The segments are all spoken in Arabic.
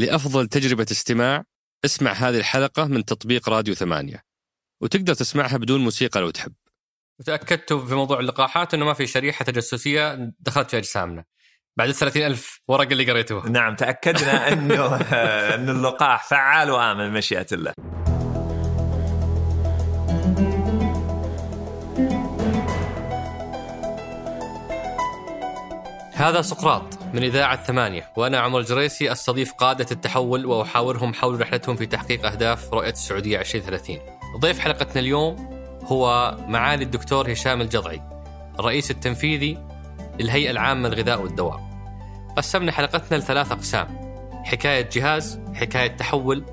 لأفضل تجربة استماع اسمع هذه الحلقة من تطبيق راديو ثمانية. وتقدر تسمعها بدون موسيقى لو تحب. وتاكدت في موضوع اللقاحات إنه ما في شريحة تجسسية دخلت في أجسامنا. بعد ال 30000 ورقة اللي قريتوها. نعم تأكدنا إنه ان اللقاح فعال وآمن مشيئة الله. هذا سقراط من إذاعة ثمانية وأنا عمر الجريسي أستضيف قادة التحول وأحاورهم حول رحلتهم في تحقيق أهداف رؤية السعودية 2030 ضيف حلقتنا اليوم هو معالي الدكتور هشام الجضعي الرئيس التنفيذي للهيئة العامة للغذاء والدواء. قسمنا حلقتنا لثلاث أقسام حكاية جهاز حكاية تحول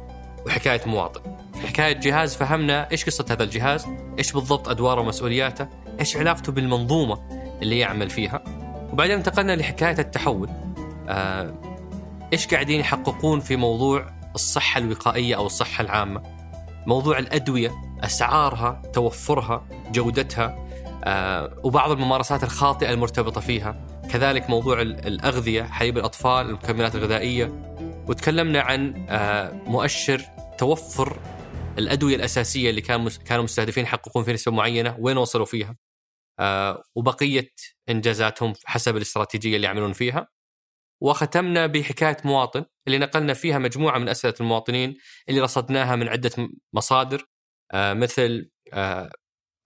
وحكاية مواطن. في حكاية جهاز فهمنا إيش قصة هذا الجهاز إيش بالضبط أدواره ومسؤولياته إيش علاقته بالمنظومة اللي يعمل فيها. وبعدين انتقلنا لحكاية التحول. آه، إيش قاعدين يحققون في موضوع الصحة الوقائية أو الصحة العامة؟ موضوع الأدوية أسعارها توفرها جودتها آه، وبعض الممارسات الخاطئة المرتبطة فيها. كذلك موضوع ال- الأغذية حليب الأطفال المكملات الغذائية. وتكلمنا عن آه، مؤشر توفر الأدوية الأساسية اللي كان كانوا مستهدفين يحققون في نسبة معينة. وين وصلوا فيها؟ آه، وبقية إنجازاتهم حسب الاستراتيجية اللي يعملون فيها. وختمنا بحكاية مواطن اللي نقلنا فيها مجموعة من أسئلة المواطنين اللي رصدناها من عدة م- مصادر آه، مثل آه،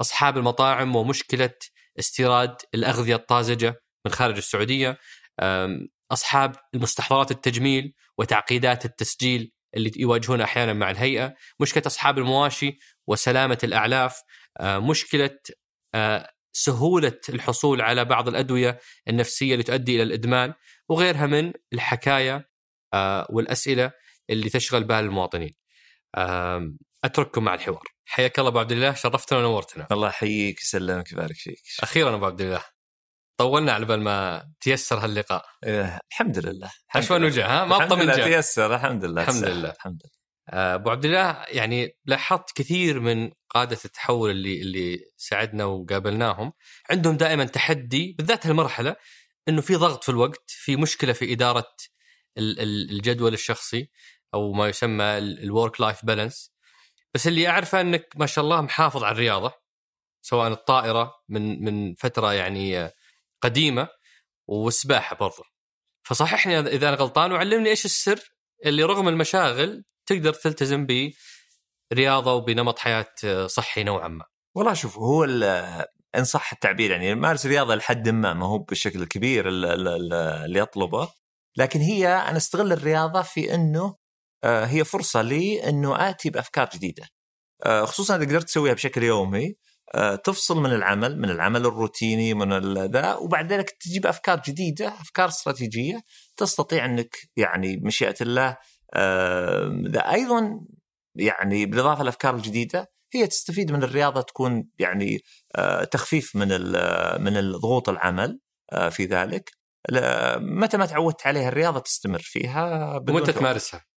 أصحاب المطاعم ومشكلة استيراد الأغذية الطازجة من خارج السعودية آم، أصحاب المستحضرات التجميل وتعقيدات التسجيل اللي يواجهونها أحيانا مع الهيئة مشكلة أصحاب المواشي وسلامة الأعلاف آه، سهولة الحصول على بعض الأدوية النفسية اللي تؤدي إلى الإدمان وغيرها من الحكاية آه، والأسئلة اللي تشغل بال المواطنين. آم، أترككم مع الحوار. حياك الله أبو عبد الله شرفتنا ونورتنا. الله يحييك يسلمك يبارك فيك. أخيرا أبو عبد الله طولنا على بال ما تيسر هاللقاء. إيه، الحمد لله لله. وجه ها؟ ما بطمن لله تيسر الحمد لله الحمد. لله. الحمد لله. أبو عبد الله يعني لاحظت كثير من قادة التحول اللي اللي ساعدنا وقابلناهم. عندهم دائما تحدي بالذات هالمرحلة إنه في ضغط في الوقت في مشكلة في إدارة ال- ال- الجدول الشخصي أو ما يسمى ال work-life balance بس اللي أعرفه إنك ما شاء الله محافظ على الرياضة سواء الطائرة من من فترة يعني آه، قديمة والسباحة برضه فصححني إذا أنا غلطان وعلمني إيش السر اللي رغم المشاغل تقدر تلتزم برياضة وبنمط حياة صحي نوعا ما. والله شوف هو إن صح التعبير يعني مارس رياضة لحد ما ما هو بالشكل الكبير ال- ال- ال- اللي يطلبه. لكن هي أنا أستغل الرياضة في إنه آه، هي فرصة لي إنه آتي بأفكار جديدة. آه، خصوصا إذا قدرت تسويها بشكل يومي. تفصل من العمل من العمل الروتيني من ذا. وبعد ذلك تجيب أفكار جديدة أفكار استراتيجية تستطيع أنك يعني بمشيئه الله آه، ذا. أيضا يعني بالاضافه للافكار الجديدة هي تستفيد من الرياضة تكون يعني آه، تخفيف من من الضغوط العمل آه، في ذلك. متى ما تعودت عليها الرياضة تستمر فيها وأنت. تمارسها.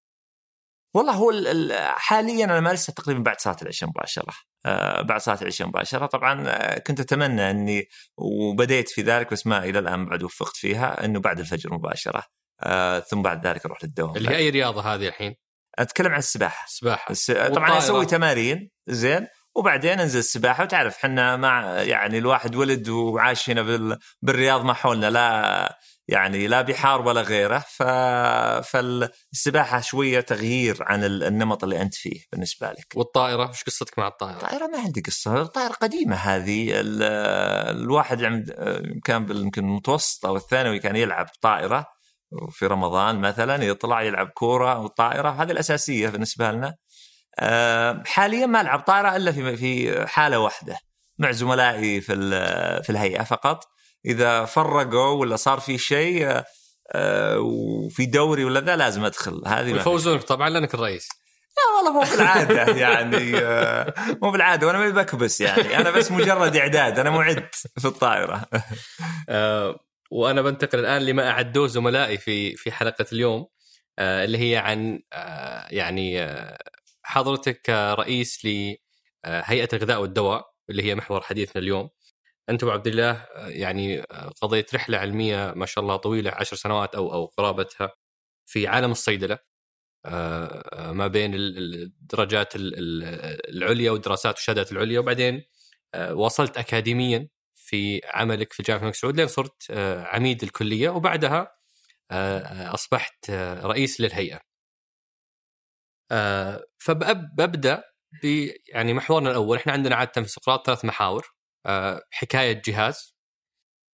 والله هو ال- ال- حاليا أنا مارسها تقريبا بعد صلاه العشاء مباشرة. آه، بعد صلاه العشاء مباشرة. طبعا آه، كنت أتمنى أني وبديت في ذلك بس ما إلى الآن بعد وفقت فيها أنه بعد الفجر مباشرة. آه، ثم بعد ذلك أروح للدوام اللي هي أي رياضة هذه الحين؟ أتكلم عن السباحة. السباحة. الس... طبعا. أسوي تمارين زين. وبعدين أنزل السباحة. وتعرف إحنا مع يعني الواحد ولد وعاش هنا بال... بالرياض ما حولنا لا يعني لا بحار ولا غيره ف... فالسباحة شوية تغيير عن ال- النمط اللي أنت فيه بالنسبة لك. والطائرة وش قصتك مع الطائرة؟ الطائرة ما عندي قصة، الطائرة قديمة هذه، ال- الواحد عند كان بال- يمكن المتوسط أو الثانوي كان يلعب طائرة في رمضان مثلا يطلع يلعب كورة وطائرة هذه الأساسية بالنسبة لنا. آه، حاليا ما ألعب طائرة إلا في في حالة واحدة مع زملائي في في الهيئة فقط. إذا فرقوا ولا صار في شيء آه، وفي دوري ولا ذا لازم أدخل. هذه يفوزونك طبعا لأنك الرئيس. لا والله مو بالعادة يعني آه، مو بالعادة وأنا ما بكبس يعني. أنا بس مجرد إعداد أنا معد في الطائرة. آه وأنا بنتقل الآن لما أعدوه زملائي في في حلقة اليوم آه اللي هي عن آه يعني آه حضرتك كرئيس لهيئة الغذاء والدواء اللي هي محور حديثنا اليوم. أنت أبو عبد الله آه، يعني آه، قضيت رحلة علمية ما شاء الله طويلة عشر سنوات أو أو قرابتها في عالم الصيدلة ما بين الدرجات العليا والدراسات والشهادات العليا وبعدين وصلت اكاديميا في عملك في جامعه الملك سعود لين صرت عميد الكلية وبعدها أصبحت رئيس للهيئة. فببدا ب يعني محورنا الأول إحنا عندنا عادة في سقراط ثلاث محاور حكاية جهاز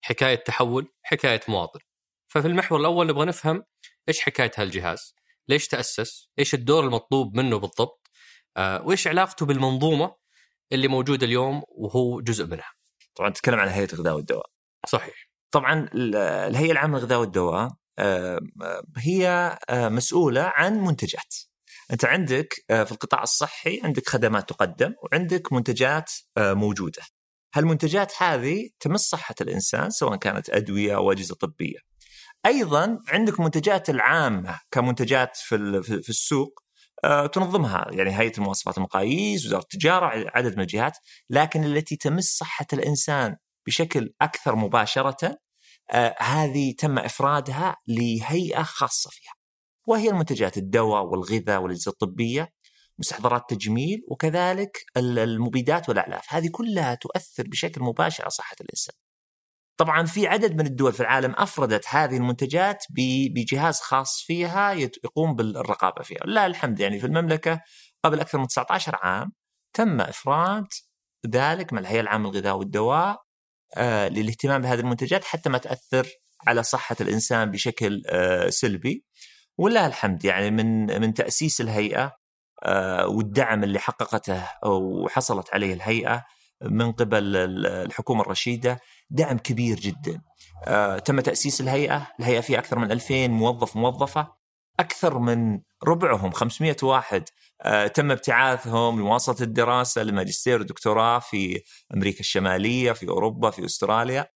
حكاية تحول حكاية مواطن. ففي المحور الأول نبغى نفهم إيش حكاية هالجهاز؟ ليش تأسس؟ إيش الدور المطلوب منه بالضبط؟ وإيش علاقته بالمنظومة اللي موجودة اليوم وهو جزء منها. طبعا تتكلم عن هيئه الغذاء والدواء. صحيح. طبعا الهيئة العامة للغذاء والدواء هي مسؤولة عن منتجات. أنت عندك في القطاع الصحي عندك خدمات تقدم وعندك منتجات موجودة. هالمنتجات هذه تمس صحة الإنسان سواء كانت أدوية أو أجهزة طبية. أيضا عندك منتجات العامة كمنتجات في في السوق تنظمها يعني هيئة المواصفات المقاييس، وزارة التجارة، عدد من الجهات، لكن التي تمس صحة الإنسان بشكل أكثر مباشرة هذه تم إفرادها لهيئة خاصة فيها. وهي المنتجات الدواء والغذاء والأجهزة الطبية، مستحضرات تجميل وكذلك المبيدات والأعلاف، هذه كلها تؤثر بشكل مباشر على صحة الإنسان. طبعا في عدد من الدول في العالم أفردت هذه المنتجات بجهاز خاص فيها يقوم بالرقابة فيها، لله الحمد يعني في المملكة قبل أكثر من 19 عام تم إفراد ذلك مع الهيئة العامة للغذاء والدواء آه للاهتمام بهذه المنتجات حتى ما تأثر على صحة الإنسان بشكل آه سلبي. ولله الحمد يعني من من تأسيس الهيئة والدعم اللي حققته وحصلت عليه الهيئة من قبل الحكومة الرشيدة دعم كبير جدا. آه، تم تأسيس الهيئة، الهيئة فيها أكثر من 2000 موظف موظفة، أكثر من ربعهم 500 واحد آه، تم ابتعاثهم لمواصلة الدراسة لماجستير ودكتوراه في أمريكا الشمالية، في أوروبا، في أستراليا.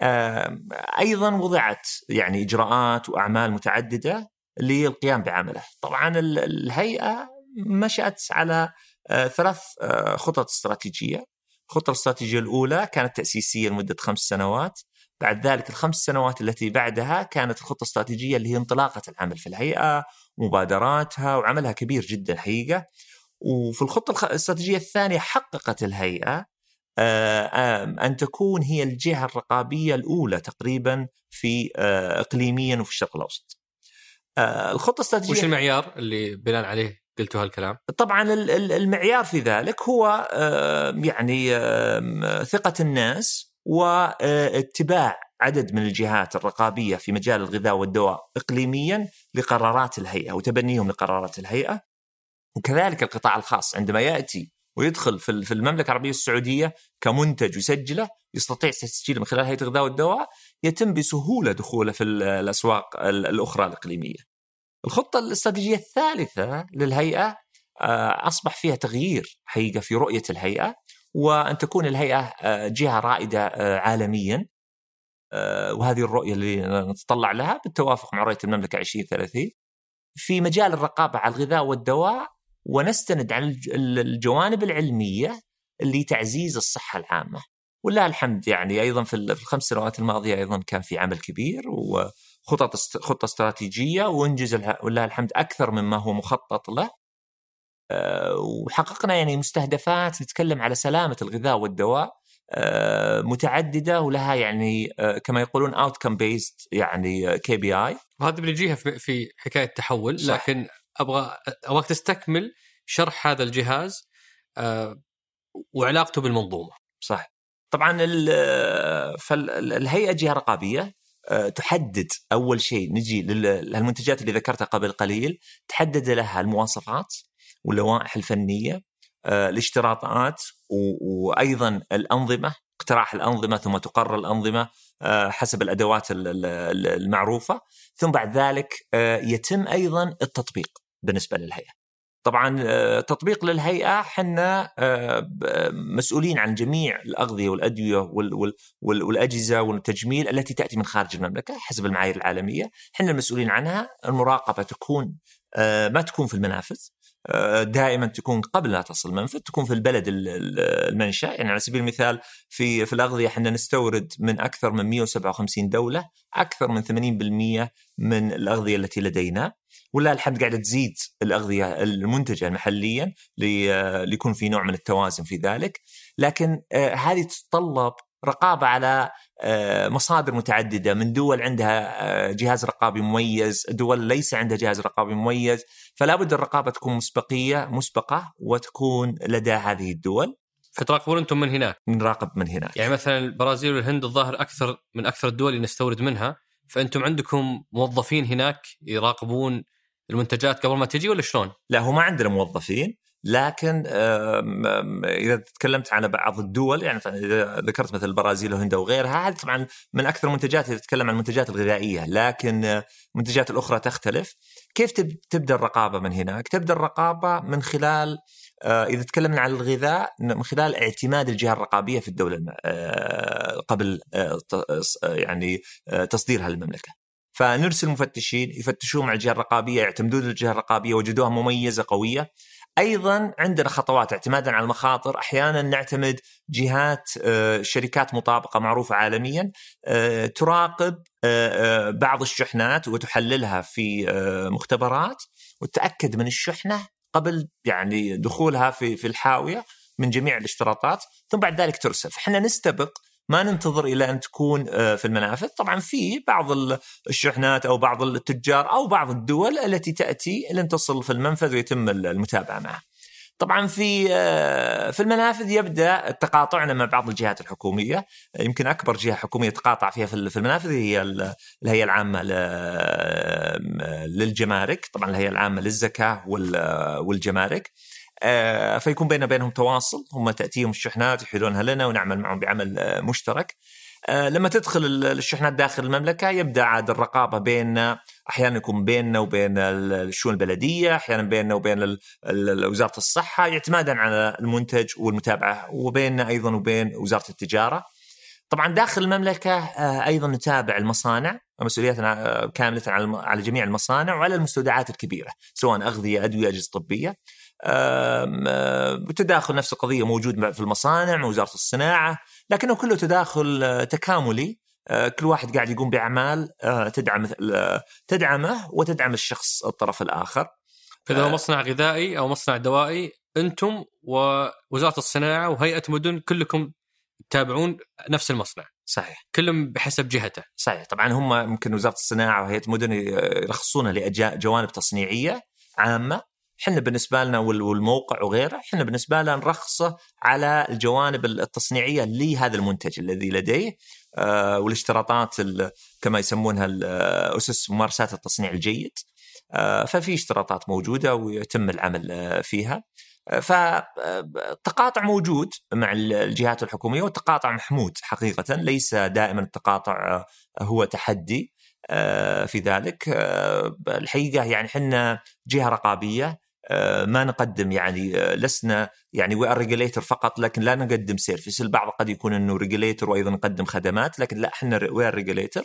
آه، أيضا وضعت يعني إجراءات وأعمال متعددة للقيام بعمله. طبعا الهيئة مشأت على ثلاث خطط استراتيجية. الخطة الاستراتيجية الأولى كانت تأسيسية لمدة خمس سنوات. بعد ذلك الخمس سنوات التي بعدها كانت الخطة الاستراتيجية اللي هي انطلاقة العمل في الهيئة مبادراتها وعملها كبير جدا حقيقة. وفي الخطة الاستراتيجية الثانية حققت الهيئة أن تكون هي الجهة الرقابية الأولى تقريبا في إقليميا وفي الشرق الأوسط. الخطة الاستراتيجية وش المعيار اللي بناء عليه؟ قلتوا هالكلام؟ طبعا المعيار في ذلك هو يعني ثقة الناس واتباع عدد من الجهات الرقابية في مجال الغذاء والدواء إقليميا لقرارات الهيئة وتبنيهم لقرارات الهيئة وكذلك القطاع الخاص عندما يأتي ويدخل في المملكة العربية السعودية كمنتج يسجله يستطيع تسجيله من خلال هيئة الغذاء والدواء يتم بسهولة دخوله في الأسواق الأخرى الإقليمية الخطة الاستراتيجية الثالثة للهيئة أصبح فيها تغيير حقيقة في رؤية الهيئة وأن تكون الهيئة جهة رائدة عالميا وهذه الرؤية اللي نتطلع لها بالتوافق مع رؤية المملكة 2030 في مجال الرقابة على الغذاء والدواء ونستند على الجوانب العلمية اللي تعزيز الصحة العامة. ولله الحمد يعني أيضا في الخمس سنوات الماضية أيضا كان في عمل كبير و خطط خطة استراتيجية وانجز ولله الحمد أكثر مما هو مخطط له. آه، وحققنا يعني مستهدفات نتكلم على سلامة الغذاء والدواء. آه، متعددة ولها يعني آه، كما يقولون outcome based يعني KPI وهذا بنجيها في حكاية تحول صح. لكن أبغى أبغاك تستكمل شرح هذا الجهاز وعلاقته بالمنظومة. صح. طبعا فالهيئه جهه رقابيه تحدد أول شيء نجي للمنتجات اللي ذكرتها قبل قليل تحدد لها المواصفات واللوائح الفنية آه، الاشتراطات وأيضا الأنظمة اقتراح الأنظمة ثم تقرر الأنظمة آه، حسب الأدوات المعروفة. ثم بعد ذلك يتم أيضا التطبيق بالنسبة للهيئة. طبعا آه، تطبيق للهيئة إحنا آه، مسؤولين عن جميع الأغذية والأدوية والأجهزة والتجميل التي تأتي من خارج المملكة حسب المعايير العالمية، إحنا المسؤولين عنها، المراقبة تكون آه، ما تكون في المنافذ دائما تكون قبل لا تصل المنفذ تكون في البلد المنشأ. يعني على سبيل المثال في في الأغذية إحنا نستورد من أكثر من 157 دولة أكثر من 80% من الأغذية التي لدينا. ولا الحمد قاعدة تزيد الأغذية المنتجة محليا ليكون في نوع من التوازن في ذلك لكن هذه تتطلب رقابة على آه، مصادر متعددة من دول عندها آه، جهاز رقابي مميز، دول ليس عندها جهاز رقابي مميز، فلا بد الرقابة تكون مسبقية مسبقة وتكون لدى هذه الدول. فتراقبون أنتم من هناك؟ نراقب من هناك. يعني مثلا البرازيل والهند الظاهر أكثر من أكثر الدول اللي نستورد منها، فأنتم عندكم موظفين هناك يراقبون المنتجات قبل ما تجي ولا شلون؟ لا هو ما عندنا موظفين لكن إذا تكلمت على بعض الدول يعني إذا ذكرت مثل البرازيل وهند وغيرها هذه طبعا من أكثر المنتجات إذا تتكلم عن المنتجات الغذائية لكن المنتجات الأخرى تختلف كيف تبدأ الرقابة من هناك؟ تبدأ الرقابة من خلال آه، إذا تكلمنا عن الغذاء من خلال اعتماد الجهة الرقابية في الدولة آه، قبل آه، يعني تصديرها للمملكة. فنرسل مفتشين يفتشون مع الجهة الرقابية يعتمدون الجهة الرقابية وجدوها مميزة قوية. أيضا عندنا خطوات اعتمادا على المخاطر. أحيانا نعتمد جهات آه، شركات مطابقة معروفة عالميا آه، تراقب آه، بعض الشحنات وتحللها في مختبرات وتتاكد من الشحنة قبل يعني دخولها في في الحاوية من جميع الاشتراطات ثم بعد ذلك ترسل. فإحنا نستبق ما ننتظر إلى أن تكون آه، في المنافذ، طبعا في بعض الشحنات أو بعض التجار أو بعض الدول التي تأتي لن تصل في المنفذ ويتم المتابعة معها. طبعا في آه، في المنافذ يبدأ تقاطعنا مع بعض الجهات الحكومية. يمكن أكبر جهة حكومية تقاطع فيها في المنافذ هي الهيئة العامة للجمارك. طبعا الهيئة العامة للزكاة والجمارك آه، فيكون بيننا وبينهم تواصل هم تأتيهم الشحنات يحيلونها لنا ونعمل معهم بعمل آه، مشترك آه، لما تدخل الشحنات داخل المملكة يبدأ عاد الرقابة بيننا أحيانا يكون بيننا وبين الشؤون البلدية، أحيانا بيننا وبين وزارة الصحة اعتمادا على المنتج والمتابعة وبيننا أيضا وبين وزارة التجارة. طبعا داخل المملكة أيضا نتابع المصانع مسؤوليتنا كاملة على جميع المصانع وعلى المستودعات الكبيرة سواء أغذية، أدوية، أجهزة طبية. تداخل نفس القضية موجود في المصانع وزارة الصناعة لكنه كله تداخل آه، تكاملي. آه، كل واحد قاعد يقوم بأعمال آه، تدعم تدعمه وتدعم الشخص الطرف الآخر. فإذا هو مصنع غذائي أو مصنع دوائي أنتم ووزارة الصناعة وهيئة مدن كلكم تتابعون نفس المصنع. صحيح. كلهم بحسب جهته. صحيح. طبعا هم ممكن وزارة الصناعة وهيئة مدن يرخصونه لجوانب تصنيعية عامة. إحنا بالنسبة لنا والموقع وغيره إحنا بالنسبة لنا نرخصه على الجوانب التصنيعية لهذا المنتج الذي لديه آه والاشتراطات كما يسمونها أسس ممارسات التصنيع الجيد آه ففي اشتراطات موجودة ويتم العمل آه فيها. آه، فالتقاطع موجود مع الجهات الحكومية والتقاطع محمود حقيقة ليس دائما التقاطع آه، هو تحدي في ذلك. الحقيقة يعني إحنا جهة رقابية آه، ما نقدم يعني آه، لسنا يعني we are regulator فقط لكن لا نقدم service البعض قد يكون إنه regulator وأيضا نقدم خدمات لكن لا إحنا we are regulator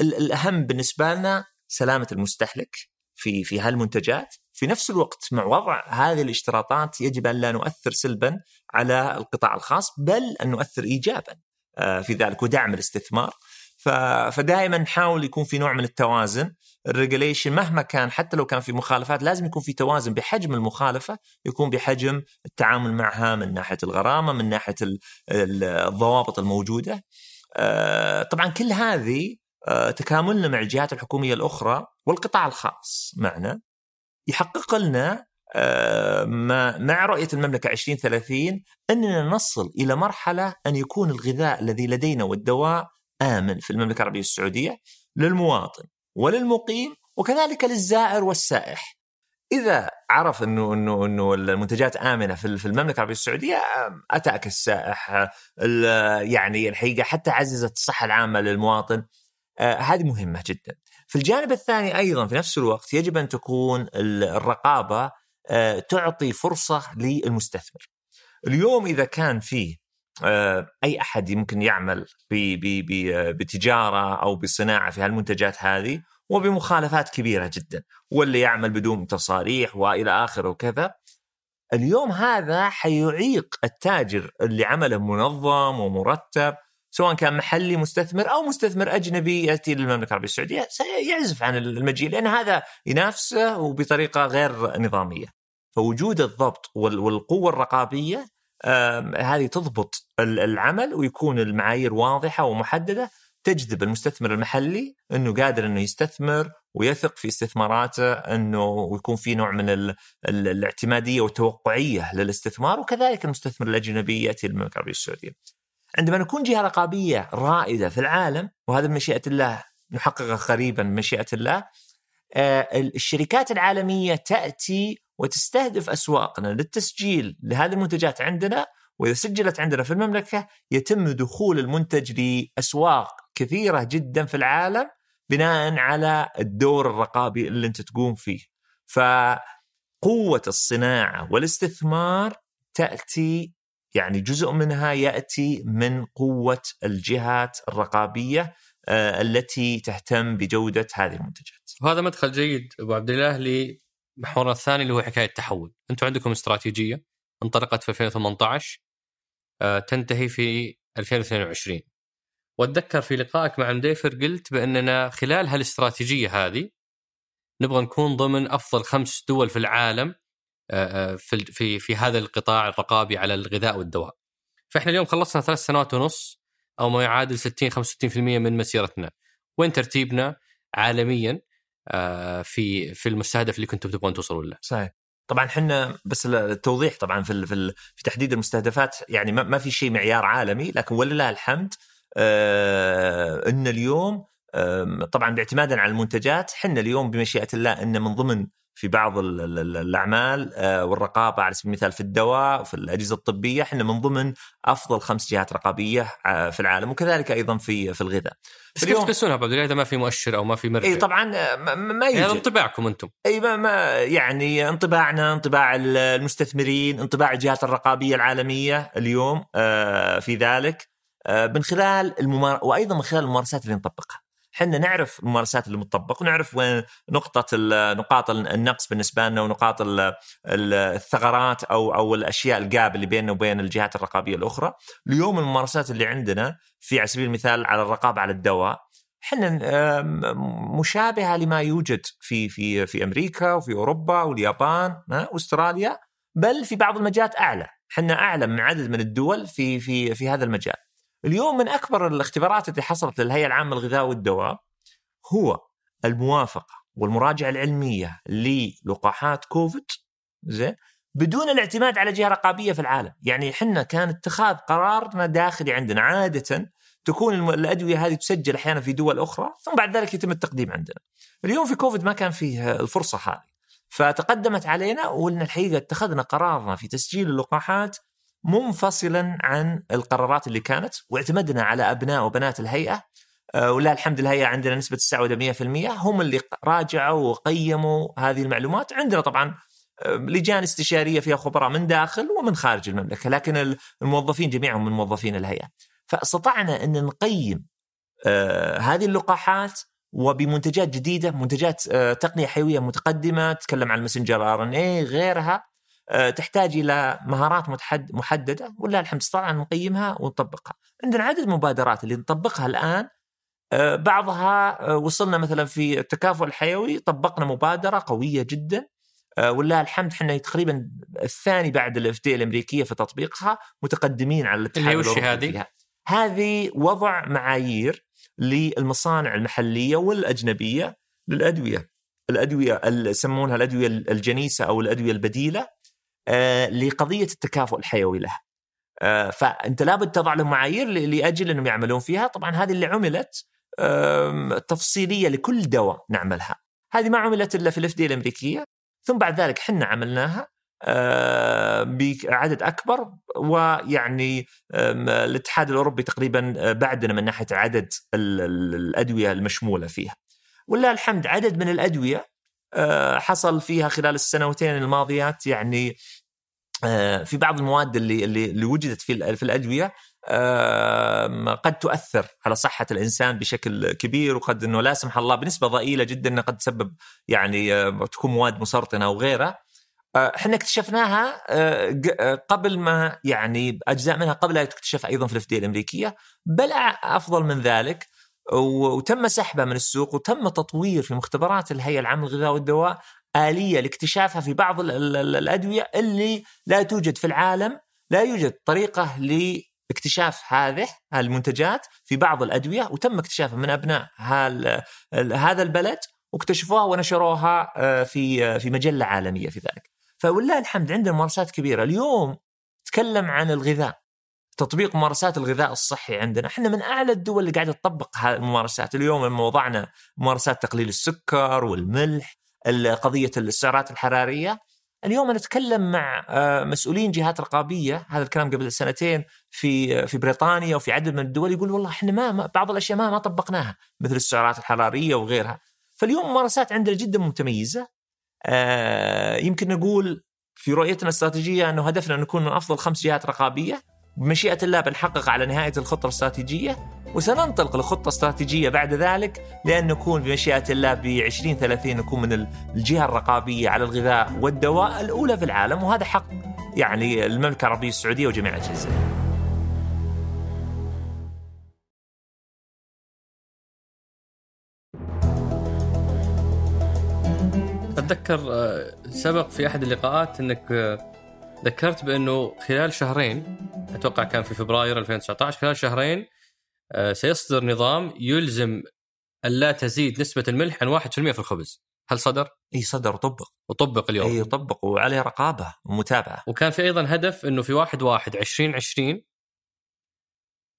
الأهم بالنسبة لنا سلامة المستهلك في في هالمنتجات. في نفس الوقت مع وضع هذه الاشتراطات يجب أن لا نؤثر سلبا على القطاع الخاص بل أن نؤثر ايجابا آه، في ذلك ودعم الاستثمار. فدائما نحاول يكون في نوع من التوازن. الريجليشن مهما كان حتى لو كان في مخالفات لازم يكون في توازن بحجم المخالفة يكون بحجم التعامل معها من ناحية الغرامة من ناحية الضوابط الموجودة. آه، طبعا كل هذه آه، تكاملنا مع الجهات الحكومية الأخرى والقطاع الخاص معنا يحقق لنا آه، مع رؤية المملكة 2030 أننا نصل إلى مرحلة أن يكون الغذاء الذي لدينا والدواء آمن في المملكة العربية السعودية للمواطن وللمقيم وكذلك للزائر والسائح. إذا عرف انه انه إنه المنتجات آمنة في المملكة العربية السعودية أتاك السائح يعني الحقيقة حتى عززت الصحة العامة للمواطن آه، هذه مهمة جدا. في الجانب الثاني أيضا في نفس الوقت يجب أن تكون الرقابة آه، تعطي فرصة للمستثمر. اليوم إذا كان فيه أي أحد يمكن يعمل بتجارة أو بصناعة في هالمنتجات هذه وبمخالفات كبيرة جدا واللي يعمل بدون تصاريح وإلى آخره وكذا اليوم هذا حيعيق التاجر اللي عمله منظم ومرتب سواء كان محلي مستثمر أو مستثمر أجنبي يأتي للمملكة العربية السعودية سيعزف عن المجيء لأن هذا ينافسه وبطريقة غير نظامية. فوجود الضبط والقوة الرقابية هذه تضبط العمل ويكون المعايير واضحة ومحددة تجذب المستثمر المحلي إنه قادر إنه يستثمر ويثق في استثماراته إنه ويكون في نوع من ال ال الاعتمادية والتوقعية للاستثمار وكذلك المستثمر الأجنبي يأتي للمملكة العربية السعودية. عندما نكون جهة رقابية رائدة في العالم وهذا بمشيئه الله نحققه قريبا بمشيئه الله آه، الشركات العالمية تأتي وتستهدف أسواقنا للتسجيل لهذه المنتجات عندنا وإذا سجلت عندنا في المملكة يتم دخول المنتج لأسواق كثيرة جدا في العالم بناء على الدور الرقابي اللي أنت تقوم فيه. فقوة الصناعة والاستثمار تأتي يعني جزء منها يأتي من قوة الجهات الرقابية آه، التي تهتم بجودة هذه المنتجات. وهذا مدخل جيد أبو عبد الله لمحورنا الثاني اللي هو حكاية التحول، أنتم عندكم استراتيجية انطلقت في 2018 آه، تنتهي في 2022 وأتذكر في لقائك مع مديفر قلت بأننا خلال هالاستراتيجية هذه نبغى نكون ضمن أفضل خمس دول في العالم آه، آه، في في في هذا القطاع الرقابي على الغذاء والدواء. فإحنا اليوم خلصنا ثلاث سنوات ونص أو ما يعادل 60 65% من مسيرتنا. وين ترتيبنا عالميا في في المستهدف اللي كنتم تبغون توصلوا له؟ صحيح. طبعا إحنا بس التوضيح طبعا في في, تحديد المستهدفات يعني ما في شيء معيار عالمي لكن ولله الحمد آه إن اليوم آه طبعا باعتمادا على المنتجات إحنا اليوم بمشيئة الله إن من ضمن في بعض الأعمال آه، والرقابة على سبيل المثال في الدواء وفي الأجهزة الطبية إحنا من ضمن أفضل خمس جهات رقابية آه، في العالم وكذلك أيضا في في الغذاء. بس كيف تقيسونها أبو إذا ما في مؤشر أو ما في مرجع؟ اي طبعا آه، ما يوجد يعني انطباعكم أنتم إي ما, ما يعني انطباعنا انطباع المستثمرين انطباع الجهات الرقابية العالمية اليوم في ذلك من خلال الممار... وأيضا من خلال الممارسات اللي نطبقها. إحنا نعرف الممارسات اللي متطبق ونعرف وين نقطة نقاط النقص بالنسبة لنا ونقاط الثغرات أو أو الأشياء الجاب اللي بيننا وبين الجهات الرقابية الأخرى اليوم الممارسات اللي عندنا في على سبيل المثال على الرقابة على الدواء إحنا مشابهة لما يوجد في في في أمريكا وفي أوروبا واليابان واستراليا بل في بعض المجالات أعلى، إحنا أعلى من عدد من الدول في في في هذا المجال. اليوم من أكبر الاختبارات التي حصلت للهيئة العامة للغذاء والدواء هو الموافقة والمراجعة العلمية للقاحات كوفيد زين بدون الاعتماد على جهة رقابية في العالم، يعني إحنا كان اتخاذ قرارنا داخلي عندنا عادة تكون الأدوية هذه تسجل أحيانا في دول أخرى ثم بعد ذلك يتم التقديم عندنا. اليوم في كوفيد ما كان فيه الفرصة هذه. فتقدمت علينا وقلنا الحقيقة اتخذنا قرارنا في تسجيل اللقاحات منفصلا عن القرارات اللي كانت واعتمدنا على أبناء وبنات الهيئة. آه، ولا الحمد الهيئه عندنا نسبة السعوده 100% هم اللي راجعوا وقيموا هذه المعلومات. عندنا طبعا آه، لجان استشارية فيها خبراء من داخل ومن خارج المملكة لكن الموظفين جميعهم من موظفين الهيئة. فاستطعنا أن نقيم آه، هذه اللقاحات وبمنتجات جديدة منتجات تقنية حيوية متقدمة تتكلم عن ال messenger RNA غيرها. تحتاج إلى مهارات محددة ولله الحمد استطعنا نقيمها ونطبقها. عندنا عدد مبادرات اللي نطبقها الآن آه، بعضها آه، وصلنا مثلا في التكافؤ الحيوي طبقنا مبادرة قوية جدا ولله الحمد إحنا تقريبا الثاني بعد ال FDA الأمريكية في تطبيقها متقدمين على الاتحاد اللي وش هذه؟ هذه وضع معايير للمصانع المحلية والأجنبية للأدوية الأدوية يسمونها الأدوية الجنيسة أو الأدوية البديلة آه، لقضية التكافؤ الحيوي لها. آه، فأنت لابد تضع لهم معايير لأجل أنهم يعملون فيها، طبعا هذه اللي عملت تفصيلية لكل دواء نعملها. هذه ما عملت إلا في الاف الأمريكية، ثم بعد ذلك حنا عملناها آه، بعدد أكبر ويعني الاتحاد الأوروبي تقريبا بعدنا من ناحية عدد الأدوية المشمولة فيها. ولله الحمد عدد من الأدوية آه، حصل فيها خلال السنوتين الماضيات يعني آه، في بعض المواد اللي اللي, وجدت في في الأدوية قد تؤثر على صحة الإنسان بشكل كبير وقد إنه لا سمح الله بنسبة ضئيلة جدا قد تسبب يعني آه، تكون مواد مسرطنة أو غيرها. آه، إحنا اكتشفناها آه، آه، قبل ما يعني أجزاء منها قبل ان تكتشف أيضا في الاف الأمريكية بل أفضل من ذلك. وتم سحبها من السوق وتم تطوير في مختبرات الهيئة العامة للغذاء والدواء آلية لاكتشافها في بعض ال- ال- ال- الأدوية اللي لا توجد في العالم لا يوجد طريقة لاكتشاف هذه المنتجات في بعض الأدوية وتم اكتشافها من ال- هذا البلد واكتشفوها ونشروها آه، في آه، في مجلة عالمية في ذلك. فولله الحمد عندنا ممارسات كبيرة، اليوم تكلم عن الغذاء تطبيق ممارسات الغذاء الصحي عندنا، إحنا من أعلى الدول اللي قاعدة تطبق هذه الممارسات، اليوم لما وضعنا ممارسات تقليل السكر والملح، ال- قضية السعرات الحرارية، اليوم أنا أتكلم مع آه، مسؤولين جهات رقابية، هذا الكلام قبل سنتين في في بريطانيا وفي عدد من الدول يقول والله إحنا ما ما- بعض الأشياء ما ما طبقناها مثل السعرات الحرارية وغيرها، فاليوم ممارسات عندنا جدا متميزة. آه، يمكن نقول في رؤيتنا الاستراتيجية أنه هدفنا أن نكون من أفضل خمس جهات رقابية. بمشيئه الله بنحقق على نهاية الخطة الاستراتيجية وسننطلق لخطه استراتيجيه بعد ذلك لأن نكون بمشيئة الله ب 2030 نكون من الجهة الرقابية على الغذاء والدواء الأولى في العالم وهذا حق يعني المملكة العربية السعودية وجميع اجهزتها. أتذكر آه، سبق في أحد اللقاءات إنك ذكرت بأنه خلال شهرين أتوقع كان في فبراير 2019 خلال شهرين آه، سيصدر نظام يلزم الا تزيد نسبة الملح عن 1% في الخبز. هل صدر؟ إي صدر وطبق. وطبق اليوم. إي طبق وعليه رقابة ومتابعة. وكان في أيضا هدف أنه في 1 1 2020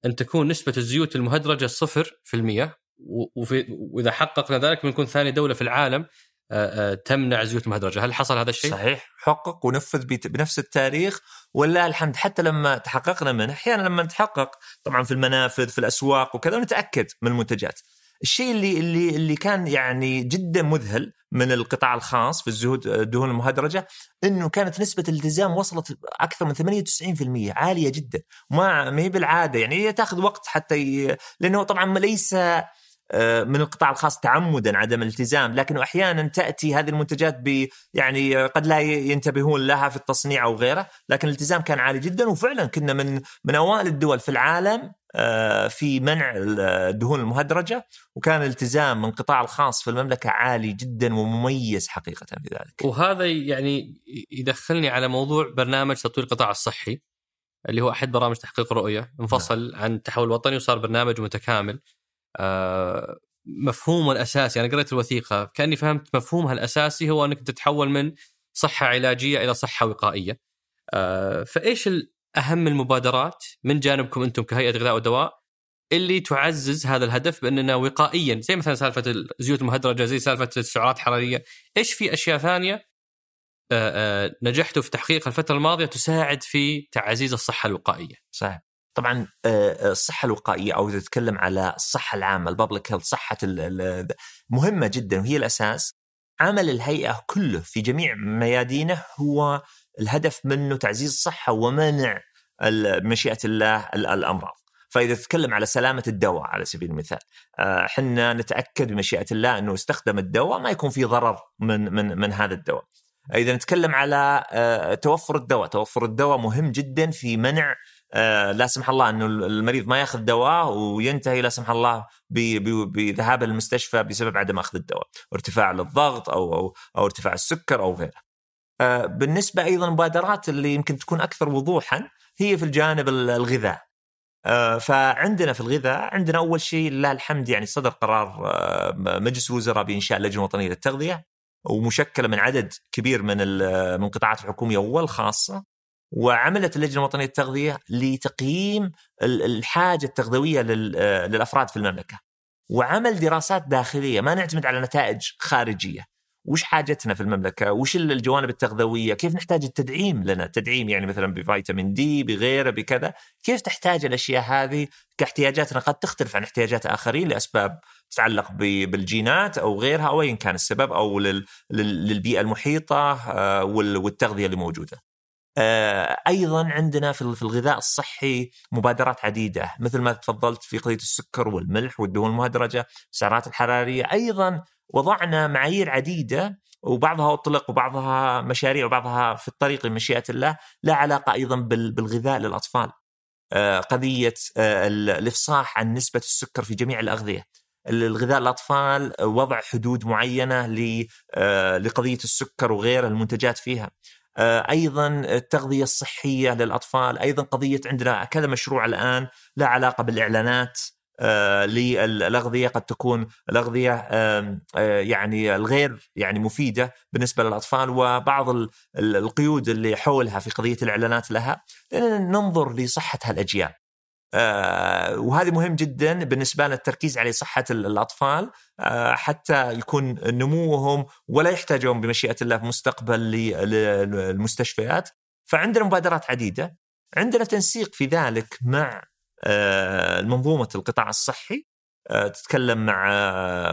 أن تكون نسبة الزيوت المهدرجة صفر في المية و- وفي وإذا حققنا ذلك بنكون ثاني دولة في العالم. تمنع الزيوت المهدرجه، هل حصل هذا الشيء؟ صحيح. حقق ونفذ بنفس التاريخ ولله الحمد حتى لما تحققنا منه أحيانا لما نتحقق طبعا في المنافذ في الأسواق وكذا نتاكد من المنتجات. الشيء اللي اللي اللي كان يعني جدا مذهل من القطاع الخاص في الزهود الدهون المهدرجة إنه كانت نسبة الالتزام وصلت أكثر من 98% عالية جدا. ما ما هي بالعادة يعني تاخذ وقت حتى ي... لأنه طبعا ليس آه، من القطاع الخاص تعمدا عدم الالتزام لكنه أحيانا تأتي هذه المنتجات ب يعني قد لا ينتبهون لها في التصنيع أو غيره لكن الالتزام كان عالي جدا وفعلا كنا من من أوائل الدول في العالم آه، في منع الدهون المهدرجة وكان الالتزام من القطاع الخاص في المملكة عالي جدا ومميز حقيقة في ذلك. وهذا يعني يدخلني على موضوع برنامج تطوير القطاع الصحي اللي هو أحد برامج تحقيق الرؤيه انفصل عن التحول الوطني وصار برنامج متكامل آه، مفهومه الاساسي أنا قريت الوثيقة كأني فهمت مفهومها الأساسي هو أنك تتحول من صحة علاجية إلى صحة وقائية. آه، فإيش أهم المبادرات من جانبكم أنتم كهيئة غذاء ودواء اللي تعزز هذا الهدف بأننا وقائيا؟ زي مثلا سالفة الزيوت المهدرجة زي سالفة السعرات الحرارية. إيش في أشياء ثانية آه، آه، نجحتوا في تحقيقها الفترة الماضية تساعد في تعزيز الصحة الوقائية؟ صحيح. طبعا آه، الصحة الوقائية أو إذا تتكلم على الصحة العامة الببليك هيلث صحة مهمة جدا وهي الأساس عمل الهيئة كله في جميع ميادينه هو الهدف منه تعزيز الصحة ومنع مشيئة الله ال- الأمراض. فإذا تتكلم على سلامة الدواء على سبيل المثال آه، إحنا نتأكد بمشيئة الله إنه استخدم الدواء ما يكون في ضرر من من من هذا الدواء. إذا نتكلم على آه، توفر الدواء، توفر الدواء مهم جدا في منع آه، لا سمح الله أنه المريض ما يأخذ دواء وينتهي لا سمح الله بذهاب المستشفى بسبب عدم أخذ الدواء، ارتفاع للضغط أو أو أو ارتفاع السكر أو غيره. آه، بالنسبة أيضا المبادرات اللي يمكن تكون أكثر وضوحا هي في الجانب ال- الغذاء. آه، فعندنا في الغذاء عندنا أول شيء لله الحمد يعني صدر قرار آه، مجلس الوزراء بإنشاء لجنه وطنيه للتغذية ومشكلة من عدد كبير من من القطاعات الحكوميه والخاصه وعملت اللجنة الوطنية للتغذيه لتقييم ال- الحاجة التغذوية آه، للأفراد في المملكة. وعمل دراسات داخلية ما نعتمد على نتائج خارجية. وش حاجتنا في المملكة؟ وش الجوانب التغذوية؟ كيف نحتاج التدعيم لنا؟ تدعيم يعني مثلا بفيتامين دي بغيره بكذا، كيف تحتاج الأشياء هذه كاحتياجاتنا قد تختلف عن احتياجات آخرين لأسباب تتعلق بالجينات أو غيرها أو ايا كان السبب أو لل- لل- للبيئة المحيطة آه، وال- والتغذية اللي موجودة. آه، أيضا عندنا في الغذاء الصحي مبادرات عديدة مثل ما تفضلت في قضيه السكر والملح والدهون المهدرجة السعرات الحرارية أيضا وضعنا معايير عديدة وبعضها أطلق وبعضها مشاريع وبعضها في الطريق بمشيئه الله لا علاقة أيضا بالغذاء للأطفال. آه، قضية آه، الإفصاح عن نسبة السكر في جميع الأغذية. الغذاء الاطفال وضع حدود معينة لقضية السكر وغير المنتجات فيها. أيضا التغذية الصحية للأطفال أيضا قضية عندنا كذا مشروع الآن لا علاقة بالإعلانات آه، للأغذية قد تكون الأغذية آه، يعني الغير يعني مفيدة بالنسبة للأطفال وبعض القيود اللي حولها في قضية الإعلانات لها. ننظر لصحة هالأجيال. آه وهذه مهم جدا بالنسبة لنا التركيز على صحة الأطفال آه حتى يكون نموهم ولا يحتاجون بمشيئة الله في المستقبل للمستشفيات. فعندنا مبادرات عديدة. عندنا تنسيق في ذلك مع آه منظومه القطاع الصحي تتكلم مع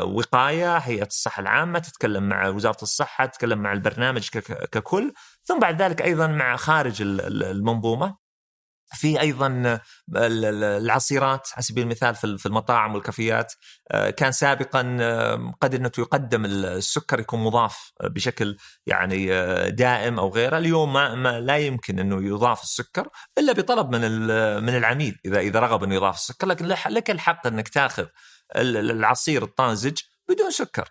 وقاية هيئة الصحة العامة تتكلم مع وزارة الصحة تتكلم مع البرنامج ككل. ثم بعد ذلك أيضا مع خارج المنظومة. في أيضا العصيرات على سبيل المثال في المطاعم والكافيات آه، كان سابقا آه، قد أنه يقدم السكر يكون مضاف بشكل يعني آه، دائم أو غيره. اليوم ما, لا يمكن أنه يضاف السكر إلا بطلب من من العميل إذا إذا رغب أنه يضاف السكر. لكن لك الحق أنك تأخذ العصير الطازج بدون سكر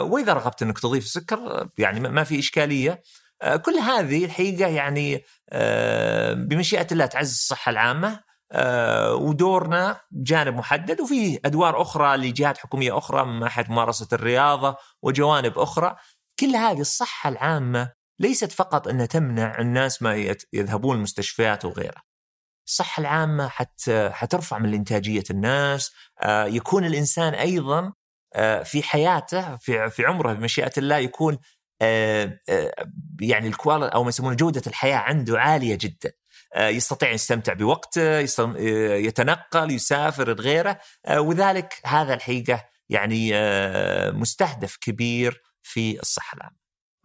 وإذا رغبت أنك تضيف السكر يعني ما في إشكالية. آه، كل هذه الحقيقة يعني آه، بمشيئة الله تعزز الصحة العامة آه، ودورنا جانب محدد وفي أدوار أخرى لجهات حكومية أخرى من ناحية ممارسة الرياضة وجوانب أخرى كل هذه الصحة العامة ليست فقط انها تمنع الناس ما يذهبون المستشفيات وغيره. الصحة العامة حتى حترفع من إنتاجية الناس، يكون الإنسان أيضا في حياته في عمره بمشيئة الله يكون آه، آه، يعني الكواليتي أو ما يسمونه جودة الحياة عنده عالية جدا. آه، يستطيع يستمتع بوقته يتنقل يسافر غيره. وذلك هذا الحقيقة يعني مستهدف كبير في الصحة العامة.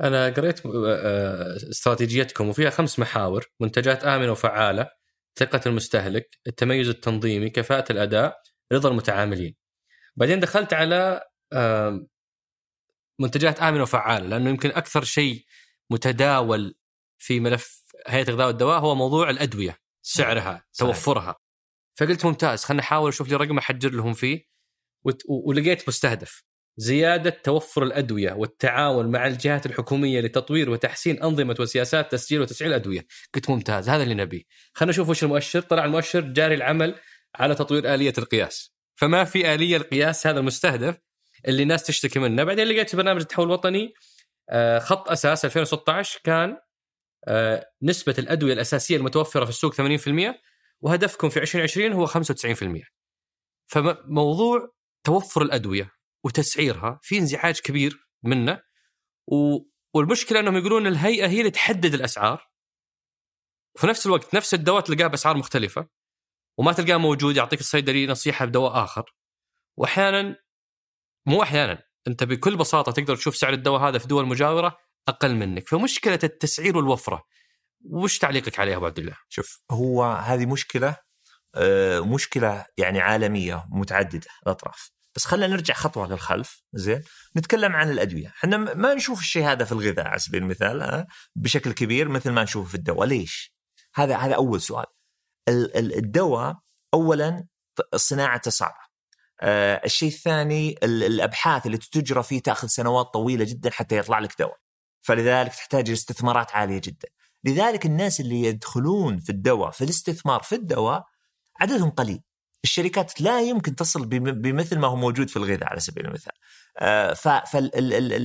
أنا قريت استراتيجيتكم وفيها خمس محاور منتجات آمنة وفعالة ثقة المستهلك التميز التنظيمي كفاءة الأداء رضا المتعاملين. بعدين دخلت على منتجات آمنة وفعالة لأنه يمكن أكثر شيء متداول في ملف هيئة الغذاء والدواء هو موضوع الأدوية سعرها صحيح. توفرها. فقلت ممتاز خليني أحاول أشوف لي رقم أحجر لهم فيه ولقيت مستهدف. زيادة توفر الأدوية والتعاون مع الجهات الحكومية لتطوير وتحسين أنظمة وسياسات تسجيل وتسعير الأدوية. قلت ممتاز هذا اللي نبيه. خلينا نشوف وش المؤشر. طلع المؤشر جاري العمل على تطوير آلية القياس. فما في آلية القياس هذا المستهدف اللي الناس تشتكي منه. بعدين لقيت برنامج التحول الوطني آه، خط أساس 2016 كان آه، نسبة الأدوية الأساسية المتوفرة في السوق 80% وهدفكم في 2020 هو 95% فموضوع توفر الأدوية وتسعيرها في انزعاج كبير منه و... والمشكلة إنهم يقولون الهيئة هي اللي تحدد الأسعار. وفي نفس الوقت نفس الدواء تلقاه بأسعار مختلفة وما تلقاه موجود يعطيك الصيدلي نصيحة بدواء آخر. واحيانا مو أحيانا. أنت بكل بساطة تقدر تشوف سعر الدواء هذا في دول مجاورة أقل منك. فمشكلة التسعير والوفرة وش تعليقك عليها أبو عبد الله؟ شوف هو هذه مشكلة آه، مشكلة يعني عالمية متعددة الأطراف. بس خلينا نرجع خطوة للخلف زين؟ نتكلم عن الأدوية. إحنا ما نشوف الشيء هذا في الغذاء على سبيل المثال آه، بشكل كبير مثل ما نشوفه في الدواء. ليش؟ هذا هذا أول سؤال. الدواء اولا صناعته صعبه آه الشيء الثاني الأبحاث اللي تجرى فيه تأخذ سنوات طويلة جدا حتى يطلع لك دواء. فلذلك تحتاج استثمارات عالية جدا. لذلك الناس اللي يدخلون في الدواء في الاستثمار في الدواء عددهم قليل. الشركات لا يمكن تصل بمثل ما هو موجود في الغذاء على سبيل المثال. آه،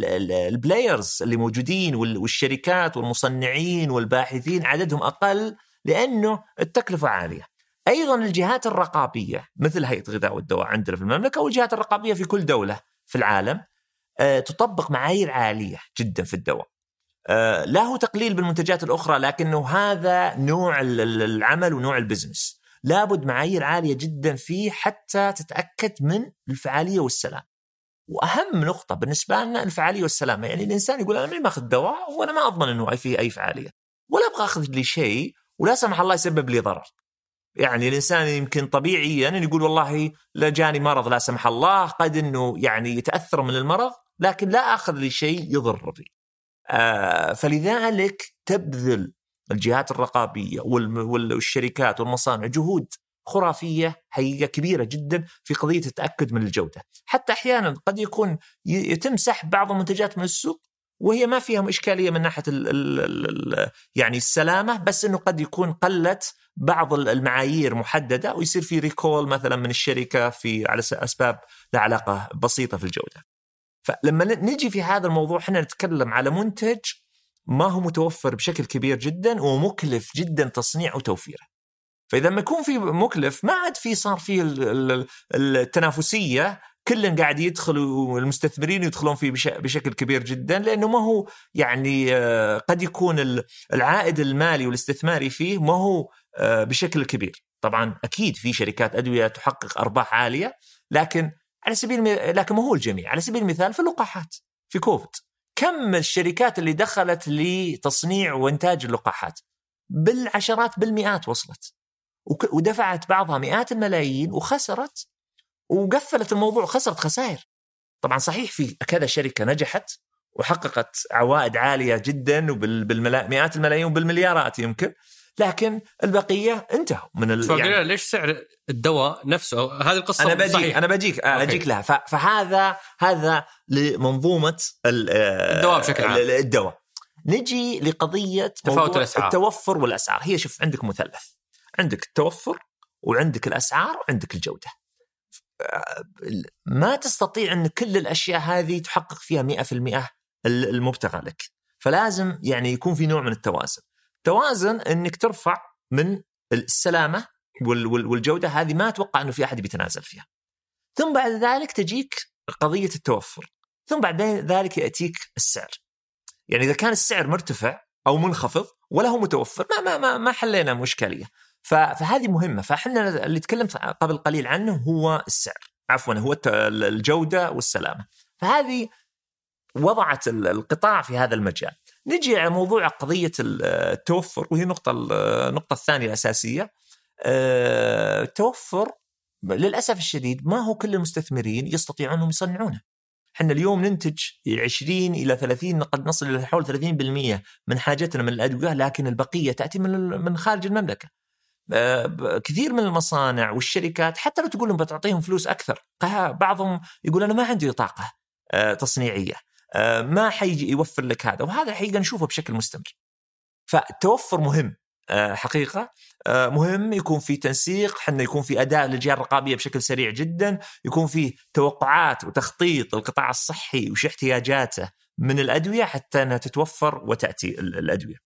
فالبلايرز اللي موجودين والشركات والمصنعين والباحثين عددهم أقل لأنه التكلفة عالية. أيضا الجهات الرقابية مثل هيئة الغذاء والدواء عندنا في المملكة والجهات الرقابية في كل دولة في العالم آه، تطبق معايير عالية جدا في الدواء. آه، لا هو تقليل بالمنتجات الأخرى لكنه هذا نوع العمل ونوع البزنس. لابد معايير عالية جدا فيه حتى تتأكد من الفعالية والسلام. وأهم نقطة بالنسبة لنا الفعالية والسلامة، يعني الإنسان يقول أنا ما ماخذ دواء وأنا ما أضمن إنه فيه أي فعالية. ولا أبغى أخذ لي شيء ولا سمح الله يسبب لي ضرر يعني الإنسان يمكن طبيعيا يعني يقول والله لا جاني مرض لا سمح الله قد إنه يعني يتأثر من المرض لكن لا أخذ لي شيء يضر بي. آه فلذلك تبذل الجهات الرقابية والشركات والمصانع جهود خرافية حقيقة كبيرة جدا في قضية التأكد من الجودة، حتى أحيانا قد يكون يتم سحب بعض المنتجات من السوق وهي ما فيها إشكالية من ناحية ال ال ال يعني السلامة بس إنه قد يكون قلت بعض المعايير محددة ويصير في ريكول مثلا من الشركة في على أسباب لها علاقة بسيطة في الجودة. فلما نجي في هذا الموضوع إحنا نتكلم على منتج ما هو متوفر بشكل كبير جدا ومكلف جدا تصنيعه وتوفيره. فإذا ما يكون في مكلف ما عاد في صار في التنافسية كل قاعد يدخل والمستثمرين يدخلون فيه بشكل كبير جدا لأنه ما هو يعني آه، قد يكون العائد المالي والاستثماري فيه ما هو آه، بشكل كبير. طبعا أكيد في شركات أدوية تحقق أرباح عالية لكن على سبيل لكن ما هو الجميع. على سبيل المثال في اللقاحات في كوفيد. كم الشركات اللي دخلت لتصنيع وإنتاج اللقاحات؟ بالعشرات بالمئات وصلت. ودفعت بعضها مئات الملايين وخسرت وقفلت الموضوع خسرت خسائر. طبعا صحيح في كذا شركة نجحت وحققت عوائد عالية جدا وبالمئات الملايين وبالمليارات يمكن لكن البقية انتهوا من ال... يعني ليش سعر الدواء نفسه؟ هذه القصة أنا بجيك صحيح. أنا بجيك أوكي. اجيك لها. فهذا هذا لمنظومة الدواء بشكل عام. الدواء. نجي لقضية تفاوت الأسعار. التوفر والأسعار. هي شوف عندك مثلث. عندك التوفر وعندك الأسعار وعندك الجودة. ما تستطيع أن كل الأشياء هذه تحقق فيها 100% المبتغى لك. فلازم يعني يكون في نوع من التوازن. توازن إنك ترفع من السلامة والجودة هذه ما أتوقع إنه في أحد بيتنازل فيها. ثم بعد ذلك تجيك قضية التوفر. ثم بعد ذلك يأتيك السعر. يعني إذا كان السعر مرتفع أو منخفض ولا هو متوفر ما ما ما, ما حلينا مشكلة. فهذه مهمة. فاحنا اللي تكلمت قبل قليل عنه هو السعر. عفوا هو الجودة والسلامة. فهذه وضعت القطاع في هذا المجال. نجي على موضوع قضية التوفر وهي النقطه النقطه الثانية الأساسية. آه، التوفر للأسف الشديد ما هو كل المستثمرين يستطيعون انهم يصنعونه. إحنا اليوم ننتج 20 إلى 30 قد نصل إلى حول 30% من حاجتنا من الأدوية لكن البقية تأتي من من خارج المملكة. كثير من المصانع والشركات حتى لو تقول لهم بتعطيهم فلوس أكثر بعضهم يقول أنا ما عندي طاقة آه، تصنيعية آه، ما حيجي يوفر لك هذا وهذا الحقيقة نشوفه بشكل مستمر. فالتوفر مهم حقيقة مهم يكون في تنسيق حنا يكون في أداء للجهة الرقابية بشكل سريع جدا يكون في توقعات وتخطيط القطاع الصحي وش احتياجاته من الأدوية حتى إنها تتوفر وتأتي الأدوية.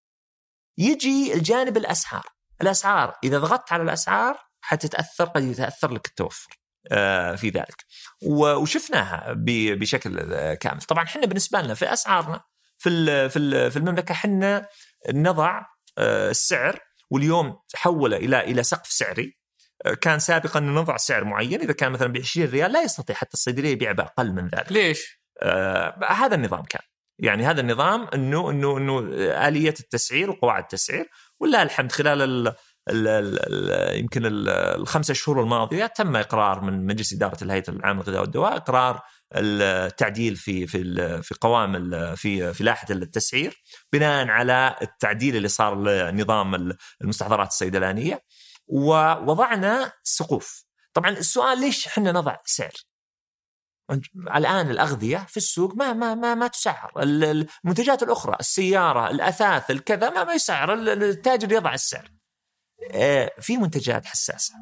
يجي الجانب الأسعار. الأسعار إذا ضغطت على الأسعار حتتأثر قد يتأثر لك التوفر آه، في ذلك. وشفناها بشكل كامل. طبعا إحنا بالنسبة لنا في أسعارنا في في المملكة إحنا نضع آه، السعر واليوم تحول إلى إلى سقف سعري آه، كان سابقا نضع سعر معين إذا كان مثلا ب 20 ريال لا يستطيع حتى الصيدلية يبيع بأقل من ذلك. ليش؟ آه هذا النظام كان. يعني هذا النظام إنه إنه إنه آلية التسعير وقواعد التسعير ولله الحمد خلال ال ال ال يمكن الخمسة شهور الماضية تم إقرار من مجلس إدارة الهيئة العامة للغذاء والدواء إقرار التعديل في في في قوام في في لائحة التسعير بناء على التعديل اللي صار لنظام المستحضرات الصيدلانية ووضعنا سقوف. طبعا السؤال ليش إحنا نضع سعر؟ الآن الأغذية في السوق ما ما ما ما تسعر. المنتجات الأخرى السيارة الأثاث الكذا ما ما يسعر. التاجر يضع السعر. آه، في منتجات حساسة.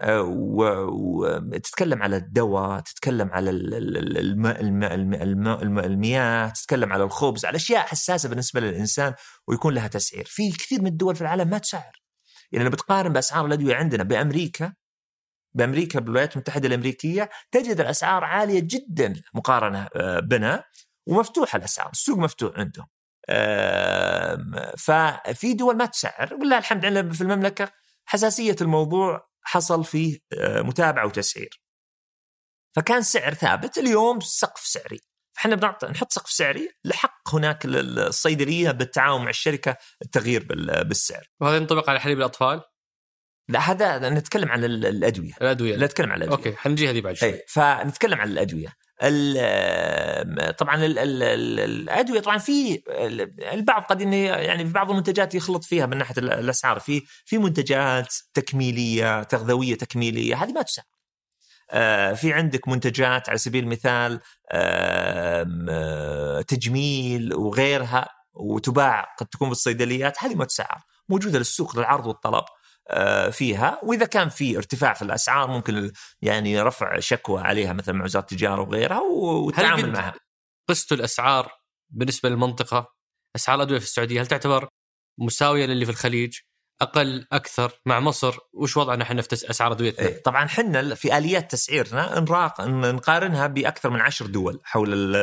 آه، وتتكلم على الدواء تتكلم على الماء المياه تتكلم على الخبز على أشياء حساسة بالنسبة للإنسان ويكون لها تسعير. في كثير من الدول في العالم ما تسعر. يعني بتقارن بأسعار الأدوية عندنا بأمريكا بأمريكا بالولايات المتحدة الأمريكية تجد الأسعار عالية جدا مقارنة آه، بنا ومفتوحة الأسعار السوق مفتوح عندهم ففي دول ما تسعر ولله الحمد عندنا في المملكة حساسية الموضوع حصل فيه آه، متابعة وتسعير فكان سعر ثابت اليوم سقف سعري فإحنا بنعطي نحط سقف سعري لحق هناك الصيدليه بالتعاون مع الشركة التغيير بالسعر. وهذا ينطبق على حليب الأطفال؟ لا هذا نتكلم عن الأدوية. الأدوية لا نتكلم عن الأدوية. أوكي حنجي هذه بعد شوي. أي فنتكلم عن الأدوية. طبعا الأدوية طبعا في البعض قد يعني في بعض المنتجات يخلط فيها من ناحية الأسعار في في منتجات تكميلية تغذوية تكميلية هذه ما تسعر آه، في عندك منتجات على سبيل المثال تجميل وغيرها وتباع قد تكون بالصيدليات هذه ما تسعر موجودة للسوق للعرض والطلب آه، فيها وإذا كان في ارتفاع في الأسعار ممكن يعني رفع شكوى عليها مثلا مع وزاره التجاره وغيرها والتعامل معها. قستوا الأسعار بالنسبة للمنطقة أسعار الأدوية في السعودية هل تعتبر مساوية للي في الخليج؟ أقل أكثر مع مصر وش وضعنا إحنا في أسعار ادويتنا؟ إيه طبعا إحنا في آليات تسعيرنا نراق نقارنها بأكثر من عشر دول حول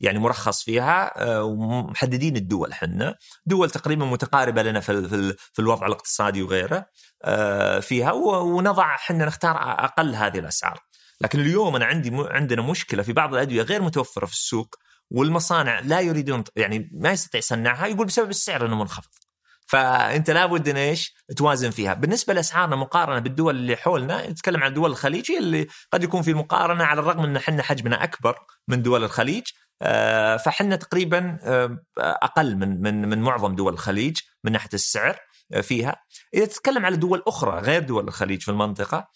يعني مرخص فيها آه، ومحددين الدول إحنا. دول تقريبا متقاربة لنا في في الوضع الاقتصادي وغيره آه، فيها ونضع إحنا نختار أقل هذه الأسعار. لكن اليوم أنا عندي عندنا مشكلة في بعض الأدوية غير متوفرة في السوق والمصانع لا يريدون يعني ما يستطيع يصنعها يقول بسبب السعر إنه منخفض. فأنت لابد إن إيش؟ توازن فيها، بالنسبة لأسعارنا مقارنة بالدول اللي حولنا نتكلم عن الدول الخليجية اللي قد يكون في مقارنة على الرغم إن إحنا حجمنا أكبر من دول الخليج آه، فحنا تقريبا آه، أقل من من من معظم دول الخليج من ناحية السعر آه، فيها. إذا تتكلم على دول أخرى غير دول الخليج في المنطقة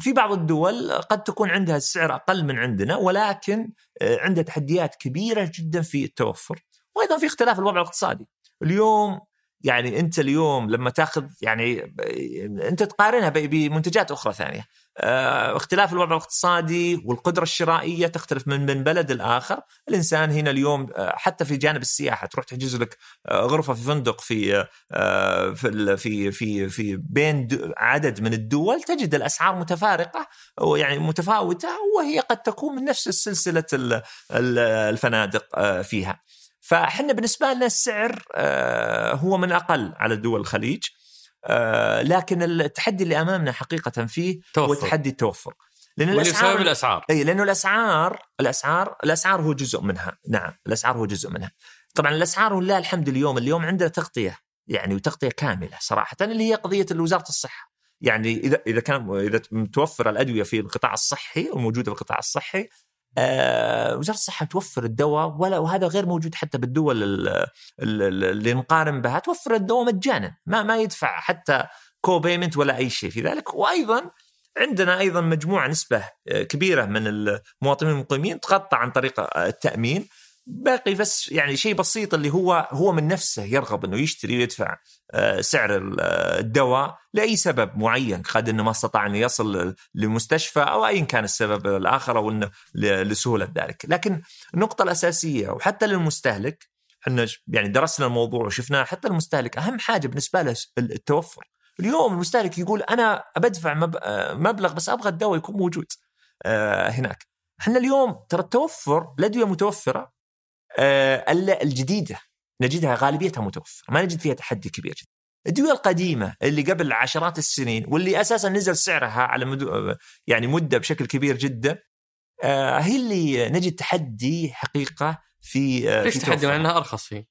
في بعض الدول قد تكون عندها السعر أقل من عندنا ولكن عندها تحديات كبيرة جدا في التوفر وأيضا في اختلاف الوضع الاقتصادي اليوم يعني انت اليوم لما تاخذ يعني انت تقارنها بمنتجات أخرى ثانية. آه اختلاف الوضع الاقتصادي والقدرة الشرائية تختلف من من بلد لآخر. الإنسان هنا اليوم آه، حتى في جانب السياحة تروح تحجز لك آه، غرفة في فندق في آه، في في في, في بين عدد من الدول تجد الأسعار متفارقة ويعني متفاوتة وهي قد تكون من نفس سلسلة الفنادق فيها. فاحنا بالنسبة لنا السعر آه، هو من أقل على دول الخليج آه، لكن التحدي اللي أمامنا حقيقة فيه توفر. هو تحدي التوفر. لأن الأسعار الأسعار. إي لأنه الأسعار الأسعار الأسعار هو جزء منها. نعم الأسعار هو جزء منها. طبعا الأسعار ولله الحمد اليوم اليوم عندنا تغطية يعني وتغطية كاملة صراحة اللي هي قضية وزارة الصحة. يعني إذا إذا كان إذا متوفر الأدوية في القطاع الصحي وموجودة في القطاع الصحي وزارة الصحة توفر الدواء ولا وهذا غير موجود حتى بالدول اللي نقارن بها توفر الدواء مجانا ما ما يدفع حتى كو بيمنت ولا أي شيء في ذلك. وأيضا عندنا أيضا مجموعة نسبة آه، كبيرة من المواطنين المقيمين تغطى عن طريق التأمين. باقي بس يعني شيء بسيط اللي هو هو من نفسه يرغب إنه يشتري ويدفع آه، سعر الدواء لأي سبب معين قد إنه ما استطاع إنه يصل لمستشفى أو ايا كان السبب الآخر أو إنه لسهولة ذلك، لكن النقطة الأساسية وحتى للمستهلك إحنا يعني درسنا الموضوع وشفناه حتى المستهلك أهم حاجة بالنسبة له التوفر. اليوم المستهلك يقول أنا بدفع مبلغ بس أبغى الدواء يكون موجود آه، هناك. إحنا اليوم ترى التوفر الأدوية متوفرة آه، الجديدة. نجدها غالبيتها متوفرة. ما نجد فيها تحدي كبير جدا. الدول القديمة اللي قبل عشرات السنين واللي أساسا نزل سعرها على مدو يعني مدة بشكل كبير جدا آه، هي اللي نجد تحدي حقيقة في آه، ليش تحدي؟ مع أنها أرخص فيه؟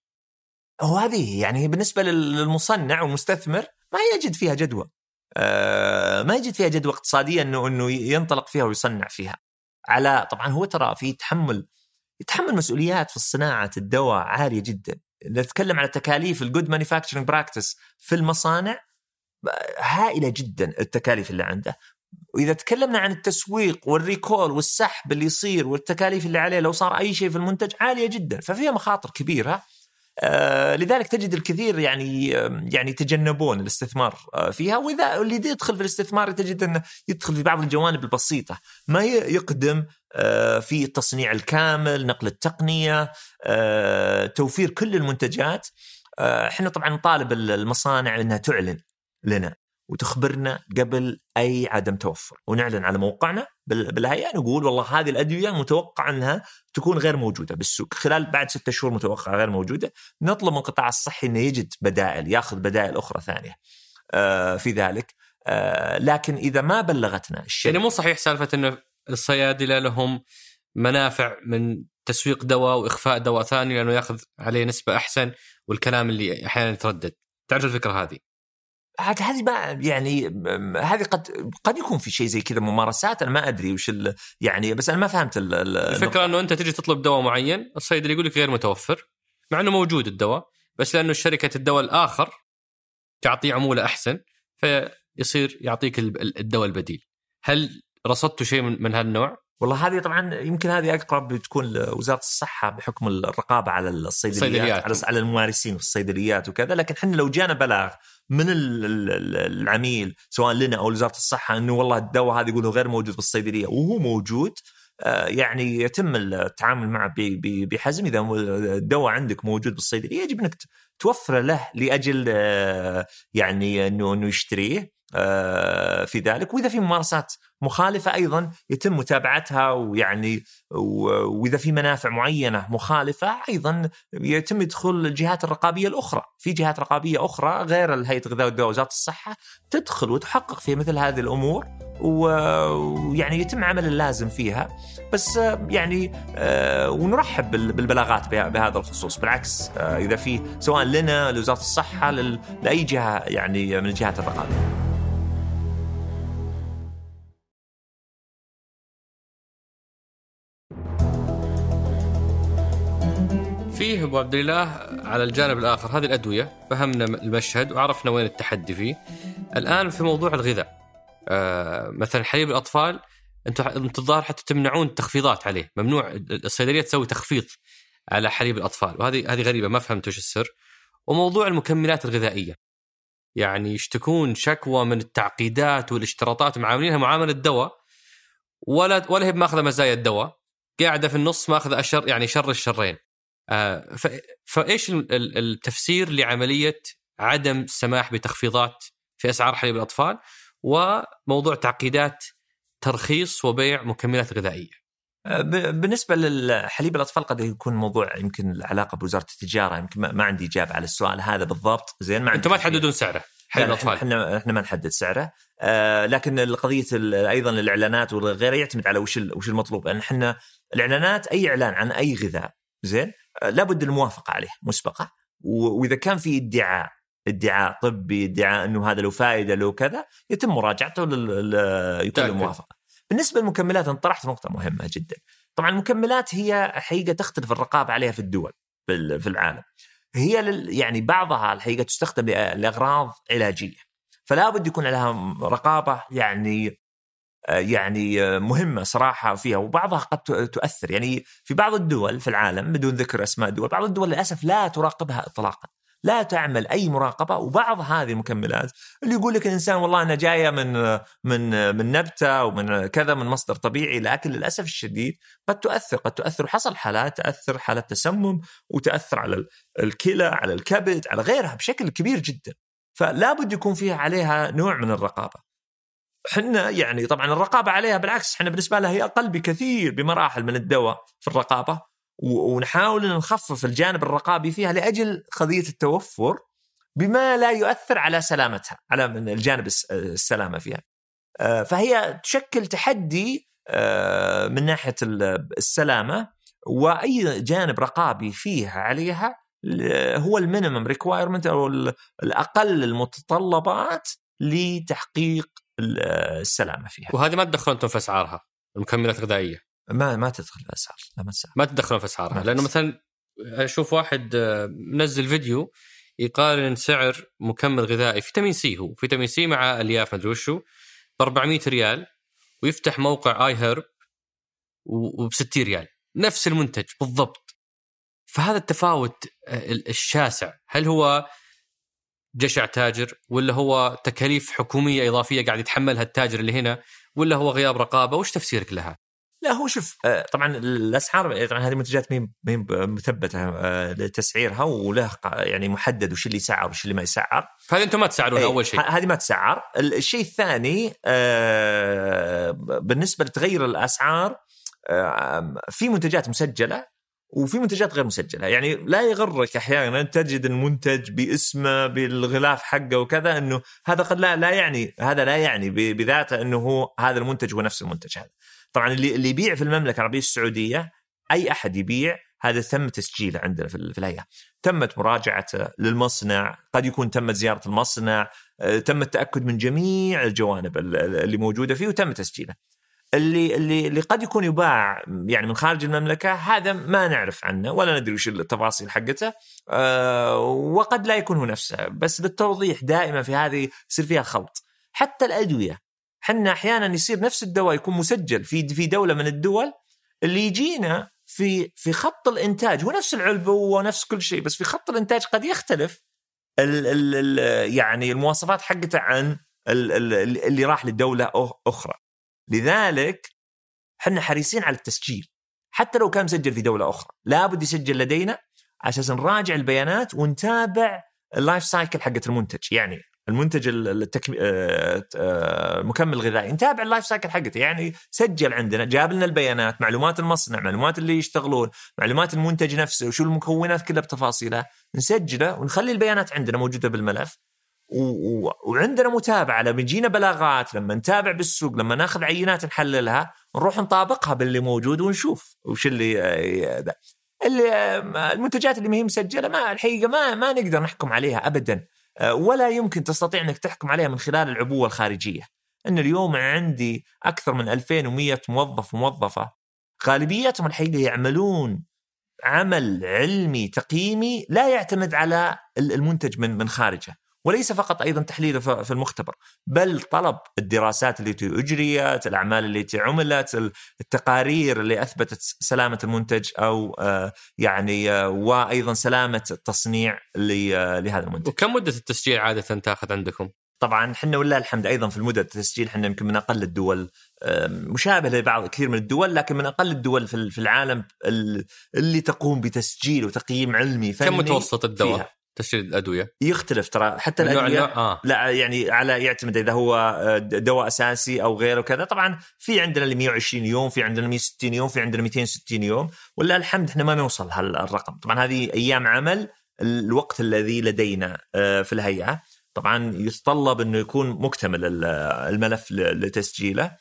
هو هذه يعني بالنسبة للمصنع والمستثمر ما يجد فيها جدوى. ما يجد فيها جدوى اقتصادية انه إنه ينطلق فيها ويصنع فيها. على طبعا هو ترى في تحمل يتحمل مسؤوليات في صناعه الدواء عالية جدا. نتكلم على تكاليف ال good manufacturing practice في المصانع هائلة جدا التكاليف اللي عنده. وإذا تكلمنا عن التسويق والريكول والسحب اللي يصير والتكاليف اللي عليه لو صار أي شيء في المنتج عالية جدا. ففيها مخاطر كبيرة. لذلك تجد الكثير يعني يعني يتجنبون الاستثمار آه فيها. وإذا اللي يدخل في الاستثمار تجد أنه يدخل في بعض الجوانب البسيطة ما يقدم آه في التصنيع الكامل نقل التقنية آه، توفير كل المنتجات. آه، إحنا طبعا نطالب المصانع إنها تعلن لنا. وتخبرنا قبل أي عدم توفر. ونعلن على موقعنا بالهيئة نقول والله هذه الأدوية متوقع أنها تكون غير موجودة بالسوق. خلال بعد ستة شهور متوقع غير موجودة. نطلب من القطاع الصحي إنه يجد بدائل يأخذ بدائل أخرى ثانية آه، في ذلك. آه، لكن إذا ما بلغتنا الشركة يعني مو صحيح سالفة إنه الصيادلة لهم منافع من تسويق دواء وإخفاء دواء ثاني لأنه يأخذ عليه نسبة أحسن والكلام اللي أحيانا يتردد. تعرف الفكرة هذه؟ هذه ما يعني هذه قد قد يكون في شيء زي كذا ممارسات أنا ما أدري وش يعني بس أنا ما فهمت ال- ال- الفكرة إنه أنت تجي تطلب دواء معين الصيدلي يقول لك غير متوفر مع إنه موجود الدواء بس لأنه شركة الدواء الآخر تعطيه عمولة أحسن فيصير يعطيك ال- الدواء البديل هل رصدتوا شيء من هالنوع؟ والله هذه طبعا يمكن هذه أقرب بتكون لوزارة الصحة بحكم الرقابة على الصيدليات الصيدليات. على على الممارسين في الصيدليات وكذا. لكن إحنا لو جانا بلاغ من ال- ال- ال- العميل سواء لنا أو لوزارة الصحة إنه والله الدواء هذا يقولوا غير موجود في الصيدليه وهو موجود آه، يعني يتم التعامل معه بحزم. إذا الدواء عندك موجود بالصيدلية يجب إنك توفره له لأجل آه، يعني إنه إنه يشتريه آه، في ذلك. وإذا في ممارسات مخالفة أيضا يتم متابعتها ويعني وإذا في منافع معينة مخالفة أيضا يتم يدخل الجهات الرقابية الأخرى، في جهات رقابية أخرى غير الهيئة الغذاء والدواء وزارة الصحة تدخل وتحقق في مثل هذه الأمور ويعني يتم عمل اللازم فيها. بس يعني آه، ونرحب بال- بالبلاغات بهذا الخصوص. بالعكس آه، إذا في سواء لنا لوزارة الصحة لأي جهة يعني من الجهات الرقابية. فيه أبو عبد الله على الجانب الآخر. هذه الأدوية فهمنا المشهد وعرفنا وين التحدي فيه. الآن في موضوع الغذاء. آه مثلا حليب الأطفال أنتم أنتم الظاهر حتى تمنعون التخفيضات عليه، ممنوع الصيدلية تسوي تخفيض على حليب الأطفال. وهذه هذه غريبة ما فهمت وش السر. وموضوع المكملات الغذائية. يعني يشتكون شكوى من التعقيدات والاشتراطات معاملينها معاملة دواء. ولا ولا هي ماخذه مزايا الدواء. قاعدة في النص ماخذة أشر يعني شر الشرين. آه، فإيش ال- ال- التفسير لعملية عدم السماح بتخفيضات في أسعار حليب الأطفال وموضوع تعقيدات ترخيص وبيع مكملات غذائية. ب- بالنسبة للحليب الأطفال قد يكون موضوع يمكن العلاقة بوزارة التجارة يمكن ما عندي إجابة على السؤال هذا بالضبط. زين ما أنتم ما تحددون سعره حليب لا، الأطفال. إحنا إحنا ما نحدد سعره. آه لكن القضية ال- أيضا الإعلانات وغيره يعتمد على وش وش المطلوب. لأن إحنا الإعلانات أي إعلان عن أي غذاء زين؟ آه لابد الموافقة عليه مسبقة. وإذا كان في ادعاء ادعاء طبي ادعاء إنه هذا له فائدة له كذا يتم مراجعته لل... يكون. الموافقة. بالنسبة للمكملات انت طرحت نقطة مهمة جدا. طبعا المكملات هي حقيقة تختلف الرقابة عليها في الدول في ال- في العالم. هي لل يعني بعضها الحقيقة تستخدم لأغراض علاجية. فلا بد يكون عليها رقابة يعني آه، يعني آه، مهمة صراحة فيها وبعضها قد تؤثر. يعني في بعض الدول في العالم بدون ذكر أسماء دول بعض الدول للأسف لا تراقبها اطلاقا لا تعمل أي مراقبة. وبعض هذه المكملات اللي يقول لك الإنسان والله أنا جاية من من من نبتة ومن كذا من مصدر طبيعي لكن للأسف الشديد قد تؤثر قد تؤثر. وحصل حالات تاثر حالات تسمم وتأثر على ال- الكلى على الكبد على غيرها بشكل كبير جدا. فلا بد يكون فيها عليها نوع من الرقابة. حنا يعني طبعا الرقابة عليها بالعكس إحنا بالنسبة لها هي أقل بكثير بمراحل من الدواء في الرقابة ونحاول إن نخفف الجانب الرقابي فيها لأجل قضية التوفر بما لا يؤثر على سلامتها على من الجانب الس- السلامة فيها. آه، فهي تشكل تحدي آه، من ناحية ال- السلامة وأي جانب رقابي فيها عليها هو ال minimum requirement أو ال- الأقل المتطلبات لتحقيق السلامة فيها. وهذه ما تدخلون أنتم في أسعارها المكملات الغذائية. ما ما تدخل الاسعار لا ما تسعر ما تدخلون في أسعارها ما لأنه تدخل. مثلا أشوف واحد آه، منزل فيديو يقارن سعر مكمل غذائي فيتامين C هو فيتامين C مع ألياف مدري وشو ب 400 ريال ويفتح موقع iHerb وب 60 ريال. نفس المنتج بالضبط. فهذا التفاوت آه، الشاسع. هل هو جشع تاجر ولا هو تكاليف حكومية إضافية قاعد يتحملها التاجر اللي هنا ولا هو غياب رقابة؟ وش تفسيرك لها؟ لا هو شوف آه، طبعا الأسعار طبعا هذه منتجات مين مين مثبتة آه، لتسعيرها وله يعني محدد وش اللي يسعر وش اللي ما يسعر. فهذه أنتم ما تسعرون إيه، أول شيء؟ هذه ما تسعر. ال- الشيء الثاني آه، بالنسبة لتغير الأسعار آه، في منتجات مسجلة وفي منتجات غير مسجلة. يعني لا يغرك أحيانا تجد المنتج باسمه بالغلاف حقه وكذا إنه هذا قد لا لا يعني هذا لا يعني بذاته إنه هو هذا المنتج هو نفس المنتج هذا. طبعا اللي اللي يبيع في المملكة العربية السعودية أي أحد يبيع هذا تم تسجيله عندنا في في الهيئه تمت مراجعته للمصنع قد يكون تمت زيارة المصنع آه، تم التاكد من جميع الجوانب اللي موجودة فيه وتم تسجيله. اللي اللي اللي قد يكون يباع يعني من خارج المملكة هذا ما نعرف عنه ولا ندري وش التفاصيل حقته أه وقد لا يكون هو نفسه. بس للتوضيح دائما في هذه يصير فيها خلط. حتى الأدوية حنا أحيانا يصير نفس الدواء يكون مسجل في في دولة من الدول اللي يجينا في في خط الإنتاج هو نفس العلبة ونفس كل شيء بس في خط الإنتاج قد يختلف ال ال ال يعني المواصفات حقته عن ال ال اللي راح لدولة أخرى. لذلك إحنا حريصين على التسجيل حتى لو كان مسجل في دولة أخرى. لابد يسجل لدينا عشان نراجع البيانات ونتابع ال life cycle حقت المنتج. يعني المنتج التكم... آه، آه، المكمل الغذائي نتابع ال life cycle حقته. يعني سجل عندنا جاب لنا البيانات معلومات المصنع معلومات اللي يشتغلون معلومات المنتج نفسه وشو المكونات كلها بتفاصيلها. نسجله ونخلي البيانات عندنا موجودة بالملف. و... وعندنا متابعة لما يجينا بلاغات لما نتابع بالسوق لما ناخذ عينات نحللها نروح نطابقها باللي موجود ونشوف وش اللي آه، ده. اللي المنتجات اللي ما هي مسجلة ما الحقيقة ما ما نقدر نحكم عليها ابدا آه، ولا يمكن تستطيع إنك تحكم عليها من خلال العبوة الخارجية. إن اليوم عندي أكثر من 2100 موظف وموظفة غالبيتهم الحقيقة يعملون عمل علمي تقييمي لا يعتمد على المنتج من من خارجه. وليس فقط أيضا تحليله في المختبر بل طلب الدراسات التي أجريت الأعمال التي عملت التقارير اللي أثبتت سلامة المنتج أو آه، يعني آه، وأيضا سلامة التصنيع آه، لهذا المنتج. وكم مدة التسجيل عادة تاخذ عندكم؟ طبعا إحنا ولله الحمد أيضا في المدة التسجيل إحنا يمكن من أقل الدول مشابه لبعض كثير من الدول لكن من أقل الدول في العالم اللي تقوم بتسجيل وتقييم علمي فني كم متوسط الدواء؟ تسجيل الأدوية. يختلف ترى حتى الأدوية آه. لا يعني على يعتمد إذا هو آه، دواء أساسي أو غيره وكذا. طبعا في عندنا اللي 120 يوم في عندنا 160 يوم في عندنا 260 يوم. ولله الحمد إحنا ما نوصل هالرقم. طبعا هذه أيام عمل الوقت الذي لدينا آه، في الهيئة. طبعا يتطلب إنه يكون مكتمل الملف لتسجيله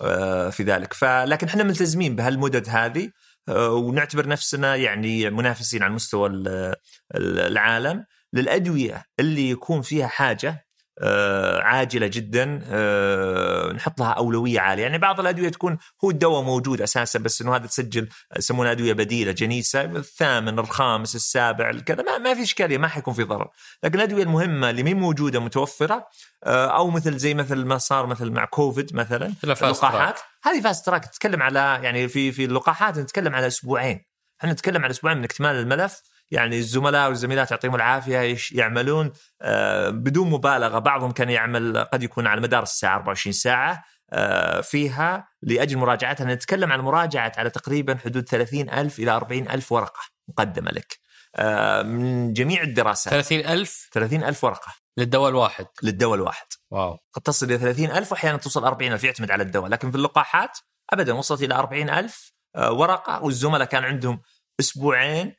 آه، في ذلك. فلكن إحنا ملتزمين بهالمدد هذه. ونعتبر نفسنا يعني منافسين على مستوى العالم للأدوية اللي يكون فيها حاجة آه، عاجلة جدا آه، نحط لها أولوية عالية، يعني بعض الأدوية تكون هو الدواء موجود أساسا بس إنه هذا تسجل يسمونها أدوية بديلة جنيسة، الثامن الخامس السابع كذا ما, ما في إشكالية ما حيكون في ضرر، لكن الأدوية المهمة اللي مي موجودة متوفرة أو مثل زي مثل ما صار مثل مع كوفيد مثلا اللقاحات. هذه fast track تتكلم على يعني في في اللقاحات نتكلم على أسبوعين. إحنا نتكلم على أسبوعين من اكتمال الملف. يعني الزملاء والزميلات يعطيهم العافية يعملون آه، بدون مبالغة. بعضهم كان يعمل قد يكون على مدار الساعة 24 ساعة آه، فيها لأجل مراجعتها. نتكلم عن مراجعة على تقريبا حدود 30 ألف إلى 40 ألف ورقة مقدمة لك. آه، من جميع الدراسات. 30 ألف؟ 30 ألف ورقة. للدواء الواحد للدواء الواحد واو. قد تصل إلى 30 ألف واحيانا توصل 40 ألف يعتمد على الدواء لكن في اللقاحات ابدا وصلت إلى 40 ألف ورقة. والزملاء كان عندهم أسبوعين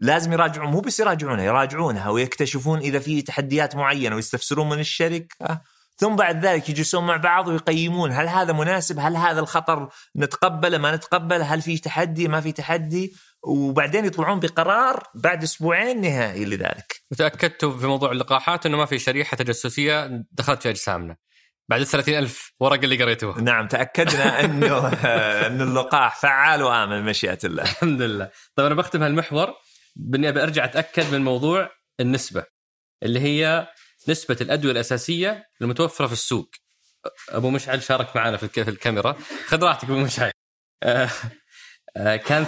لازم يراجعون مو بس يراجعونها يراجعونها ويكتشفون إذا في تحديات معينة ويستفسرون من الشركة ثم بعد ذلك يجلسون مع بعض ويقيمون هل هذا مناسب هل هذا الخطر نتقبله ما نتقبله هل في تحدي ما في تحدي وبعدين يطلعون بقرار بعد أسبوعين نهائي لذلك. وتاكدتوا في موضوع اللقاحات إنه ما في شريحة تجسسية دخلت في أجسامنا. بعد ال ألف ورقة اللي قريتوها. نعم تأكدنا إنه إن اللقاح فعال وآمن مشيئه الله. الحمد لله. طيب أنا بختم هالمحور. باني أرجع أتأكد من موضوع النسبة اللي هي نسبة الأدوية الأساسية المتوفرة في السوق. أبو مشعل شارك معنا في الكاميرا. خذ راحتك أبو مشعل. آه، كان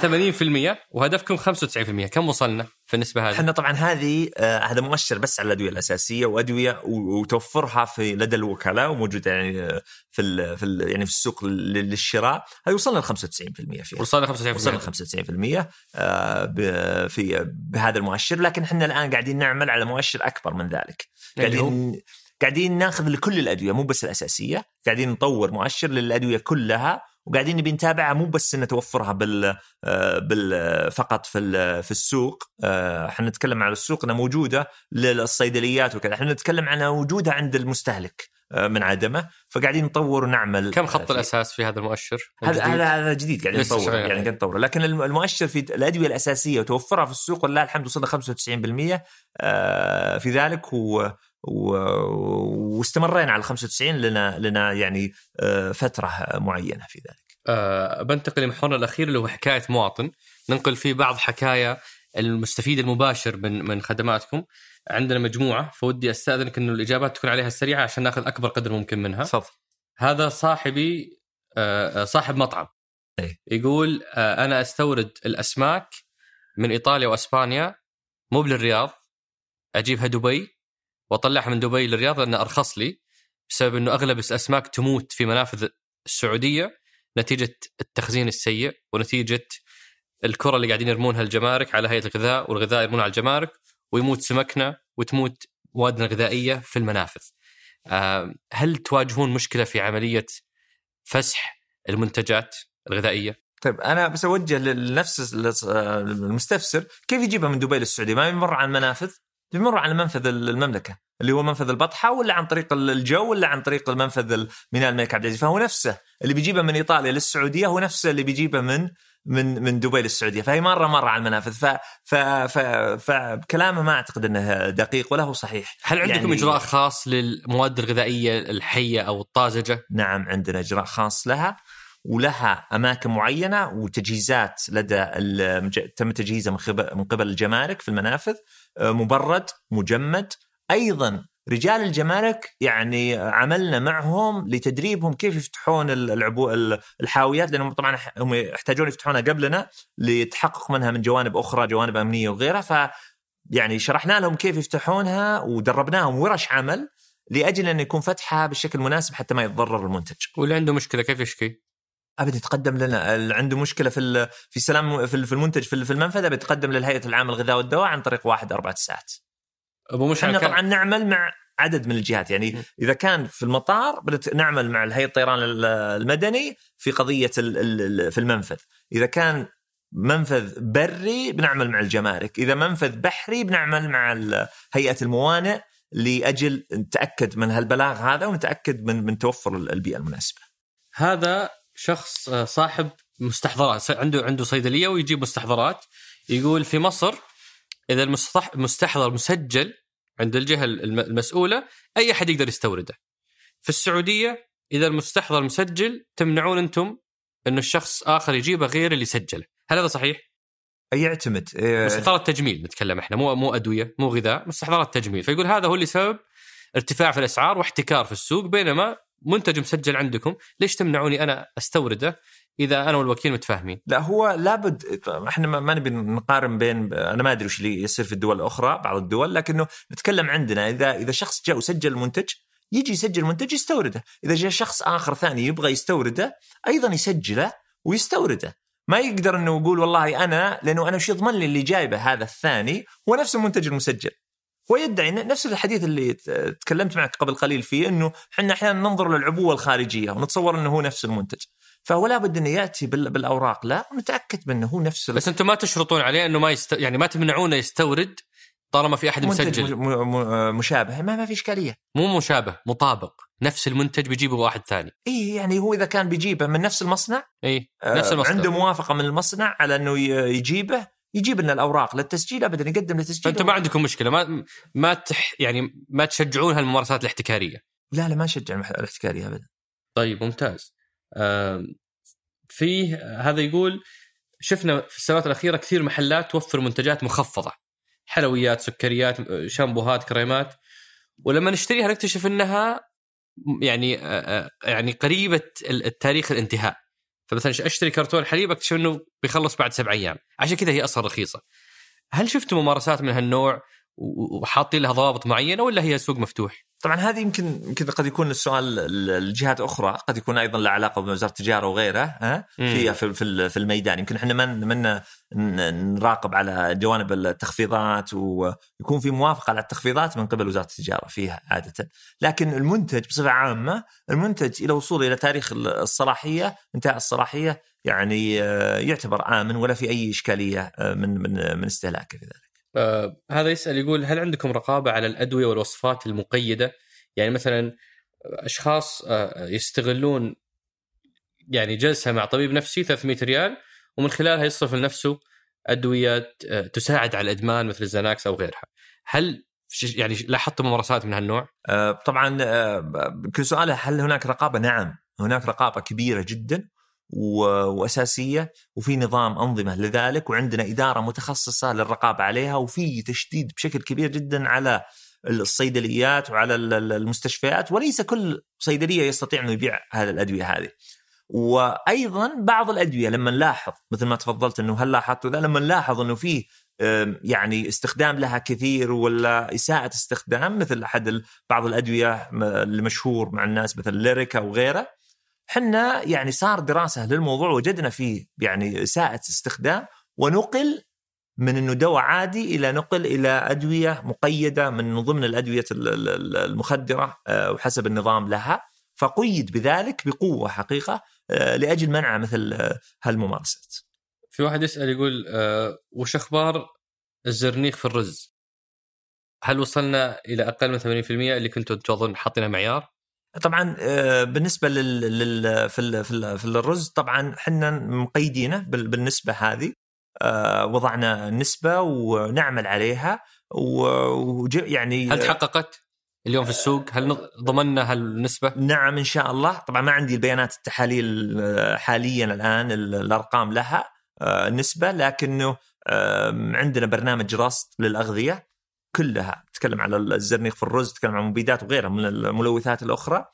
80% وهدفكم 95% كم وصلنا في النسبة هذه؟ إحنا طبعا هذه آه هذا مؤشر بس على الأدوية الأساسية وأدوية وتوفرها في لدى الوكلاء وموجودة يعني آه، في ال في ال يعني في السوق للشراء. هذه وصلنا ل 95% فيها. وصلنا 95% وصلنا 95% آه في بهذا المؤشر. لكن إحنا الآن قاعدين نعمل على مؤشر أكبر من ذلك. قاعدين قاعدين ناخذ لكل الأدوية مو بس الأساسية قاعدين نطور مؤشر للأدوية كلها وقاعدين نبي نتابعها مو بس ان توفرها بال آه، بال فقط في في السوق آه، إحنا نتكلم على السوق إنها موجودة للصيدليات وكذا إحنا نتكلم عن وجودها عند المستهلك من عدمه فقاعدين نطور ونعمل كم خط فيه. الأساس في هذا المؤشر؟ هذا؟ هذا هذا جديد قاعدين نطور. يعني قاعدين نطور لكن الم- المؤشر في الأدوية الأساسية وتوفرها في السوق ولله الحمد وصلنا 95% آه، في ذلك و و- واستمرينا على 95 لنا لنا يعني آه، فترة معينة في ذلك. آه بنتقل لمحورنا الأخير اللي هو حكاية مواطن ننقل فيه بعض حكايا المستفيد المباشر من من خدماتكم عندنا مجموعة فودي أستأذنك إنه الإجابات تكون عليها سريعة عشان ناخذ أكبر قدر ممكن منها تفضل. هذا صاحبي آه، آه، صاحب مطعم إيه. يقول أنا أستورد الأسماك من إيطاليا وأسبانيا مو بالرياض أجيبها دبي وأطلعها من دبي للرياض لانها أرخص لي بسبب إنه أغلب الأسماك تموت في منافذ السعودية نتيجة التخزين السيء ونتيجة الكرة اللي قاعدين يرمونها الجمارك على هيئة الغذاء والغذاء يرمونها على الجمارك ويموت سمكنا وتموت موادنا الغذائية في المنافذ. آه، هل تواجهون مشكلة في عملية فسح المنتجات الغذائية؟ طيب أنا بس أوجه لنفس المستفسر كيف يجيبها من دبي للسعودية؟ ما يمر عن منافذ بيمر على منفذ المملكة اللي هو منفذ البطحة ولا عن طريق الجو ولا عن طريق المنفذ ميناء الملك عبد العزيز فهو نفسه اللي بيجيبه من إيطاليا للسعودية هو نفسه اللي بيجيبه من من من دبي للسعودية فهي مره مرة على المنافذ ف ف ف فكلامه ما أعتقد إنه دقيق ولا هو صحيح هل عندكم يعني- إجراء خاص للمواد الغذائية الحية أو الطازجة؟ نعم عندنا إجراء خاص لها ولها أماكن معينة وتجهيزات لدى. تم تجهيزها من قبل من قبل الجمارك في المنافذ مبرد مجمد أيضا رجال الجمارك يعني عملنا معهم لتدريبهم كيف يفتحون ال- العبو ال- الحاويات لأنهم طبعا هم يحتاجون يفتحونها قبلنا لتحقق منها من جوانب أخرى جوانب أمنية وغيرها ف يعني شرحنا لهم كيف يفتحونها ودربناهم ورش عمل لأجل أن يكون فتحها بالشكل المناسب حتى ما يتضرر المنتج. واللي عنده مشكلة كيف يشكي؟ ابدا يتقدم لنا اللي عنده مشكلة في في السلام في ال- في المنتج في ال- في المنفذ بيتقدم للهيئة العامة للغذاء والدواء عن طريق واحد أربع ساعات. أبو مشعل إحنا طبعا نعمل مع عدد من الجهات يعني. إذا كان في المطار نعمل مع الهيئة الطيران ال- المدني في قضية في المنفذ إذا كان منفذ بري بنعمل مع الجمارك إذا منفذ بحري بنعمل مع هيئة الموانئ لأجل نتأكد من هالبلاغ هذا ونتأكد من من توفر ال- البيئة المناسبة هذا شخص آه، صاحب مستحضرات عنده عنده صيدلية ويجيب مستحضرات يقول في مصر إذا المستح- المستحضر مسجل عند الجهة الم- المسؤولة أي أحد يقدر يستورده. في السعودية إذا المستحضر مسجل تمنعون أنتم إنه الشخص آخر يجيبه غير اللي سجله، هل هذا صحيح؟ يعتمد إيه، مستحضرات تجميل نتكلم إحنا مو مو أدوية مو غذاء مستحضرات تجميل فيقول هذا هو اللي سبب ارتفاع في الأسعار واحتكار في السوق بينما منتج مسجل عندكم ليش تمنعوني أنا أستورده إذا أنا والوكيل متفاهمين؟ لا هو لابد إحنا ما نبي نقارن بين أنا ما أدري وش اللي يصير في الدول الأخرى بعض الدول لكنه نتكلم عندنا إذا إذا شخص جاء وسجل المنتج يجي يسجل المنتج يستورده، إذا جاء شخص آخر ثاني يبغى يستورده أيضا يسجله ويستورده، ما يقدر إنه يقول والله أنا لأنه أنا وش يضمن لي اللي جايبه هذا الثاني هو نفس المنتج المسجل. هو يدعي إن- نفس الحديث اللي تكلمت معك قبل قليل فيه إنه إحنا أحيانا ننظر للعبوه الخارجية ونتصور إنه هو نفس المنتج. فهو لابد إنه يأتي بال- بالأوراق. لا ونتاكد منه هو نفس بس أنتم ما تشرطون عليه إنه ما يست... يعني ما تمنعونه يستورد طالما في أحد منتج مسجل. م- م- مشابه. ما ما في إشكالية. مو مشابه مطابق. نفس المنتج بيجيبه واحد ثاني. إي يعني هو إذا كان بيجيبه من نفس المصنع إي آه، نفس المصدر عنده موافقة من المصنع على إنه يجيبه يجيب لنا الأوراق للتسجيل ابدا يقدم للتسجيل فانتم ما عندكم مشكلة ما ما تح يعني ما تشجعون هالممارسات الاحتكارية. لا لا ما نشجع الاحتكارية ابدا. طيب ممتاز. فيه هذا يقول شفنا في السنوات الأخيرة كثير محلات توفر منتجات مخفضة. حلويات سكريات شامبوهات كريمات. ولما نشتريها نكتشف إنها يعني آه، آه، يعني قريبة التاريخ الانتهاء. فمثلا أشتري كرتون حليب أكتشف إنه بيخلص بعد سبع أيام عشان كذا هي أصلا رخيصة هل شفتوا ممارسات من هالنوع وحاطين لها ضوابط معينه ولا هي سوق مفتوح؟ طبعا هذه يمكن يمكن قد يكون السؤال لجهات أخرى قد يكون أيضا له علاقة بوزاره التجارة وغيرها ها؟ في في في الميدان. يمكن إحنا من من نراقب على جوانب التخفيضات ويكون في موافقة على التخفيضات من قبل وزارة التجارة فيها عادة. لكن المنتج بصفة عامة المنتج إلى وصوله إلى تاريخ الصلاحية انتهاء الصلاحية يعني آه، يعتبر آمن ولا في أي إشكالية آه، من من من استهلاكه في ذلك. آه هذا يسأل يقول هل عندكم رقابة على الأدوية والوصفات المقيدة؟ يعني مثلا أشخاص آه، يستغلون يعني جلسة مع طبيب نفسي 300 ريال ومن خلالها يصرف لنفسه ادويه آه، تساعد على الإدمان مثل الزناكس أو غيرها. هل يعني لاحظت ممارسات من هالنوع؟ طبعا كل سؤاله هل هناك رقابة؟ نعم هناك رقابة كبيرة جدا وأساسية وفي نظام أنظمة لذلك وعندنا إدارة متخصصة للرقابة عليها وفي تشديد بشكل كبير جدا على الصيدليات وعلى ال- ال- المستشفيات وليس كل صيدلية يستطيع أنه يبيع هذه الأدوية هذه. وأيضا بعض الأدوية لما نلاحظ مثل ما تفضلت إنه هل لاحظتوا ذا لما نلاحظ إنه في آم، يعني استخدام لها كثير ولا إساءة استخدام مثل أحد بعض الأدوية المشهور مع الناس مثل ليريكا وغيره حنا يعني صار دراسة للموضوع وجدنا فيه يعني اساءه استخدام ونقل من إنه دواء عادي إلى نقل إلى أدوية مقيدة من ضمن الأدوية ال- ال- ال- المخدرة آه، وحسب النظام لها فقيد بذلك بقوة حقيقة آه، لأجل منع مثل آه، هالممارسات. في واحد يسأل يقول وش أخبار الزرنيخ في الرز؟ هل وصلنا إلى أقل من 80% اللي كنتوا تظن حاطينها معيار؟ طبعا آه، بالنسبة لل, لل... في ال... في, ال... في الرز طبعا إحنا مقيدينه بال... بالنسبة هذه آه، وضعنا نسبة ونعمل عليها و... وج... يعني هل تحققت اليوم في السوق؟ هل ضمننا هالنسبة؟ نعم إن شاء الله طبعا ما عندي البيانات التحاليل آه، حاليا الآن ال- الأرقام لها النسبة لكنه عندنا برنامج رصد للأغذية كلها تتكلم على الزرنيخ في الرز تتكلم عن المبيدات وغيرها من الملوثات الأخرى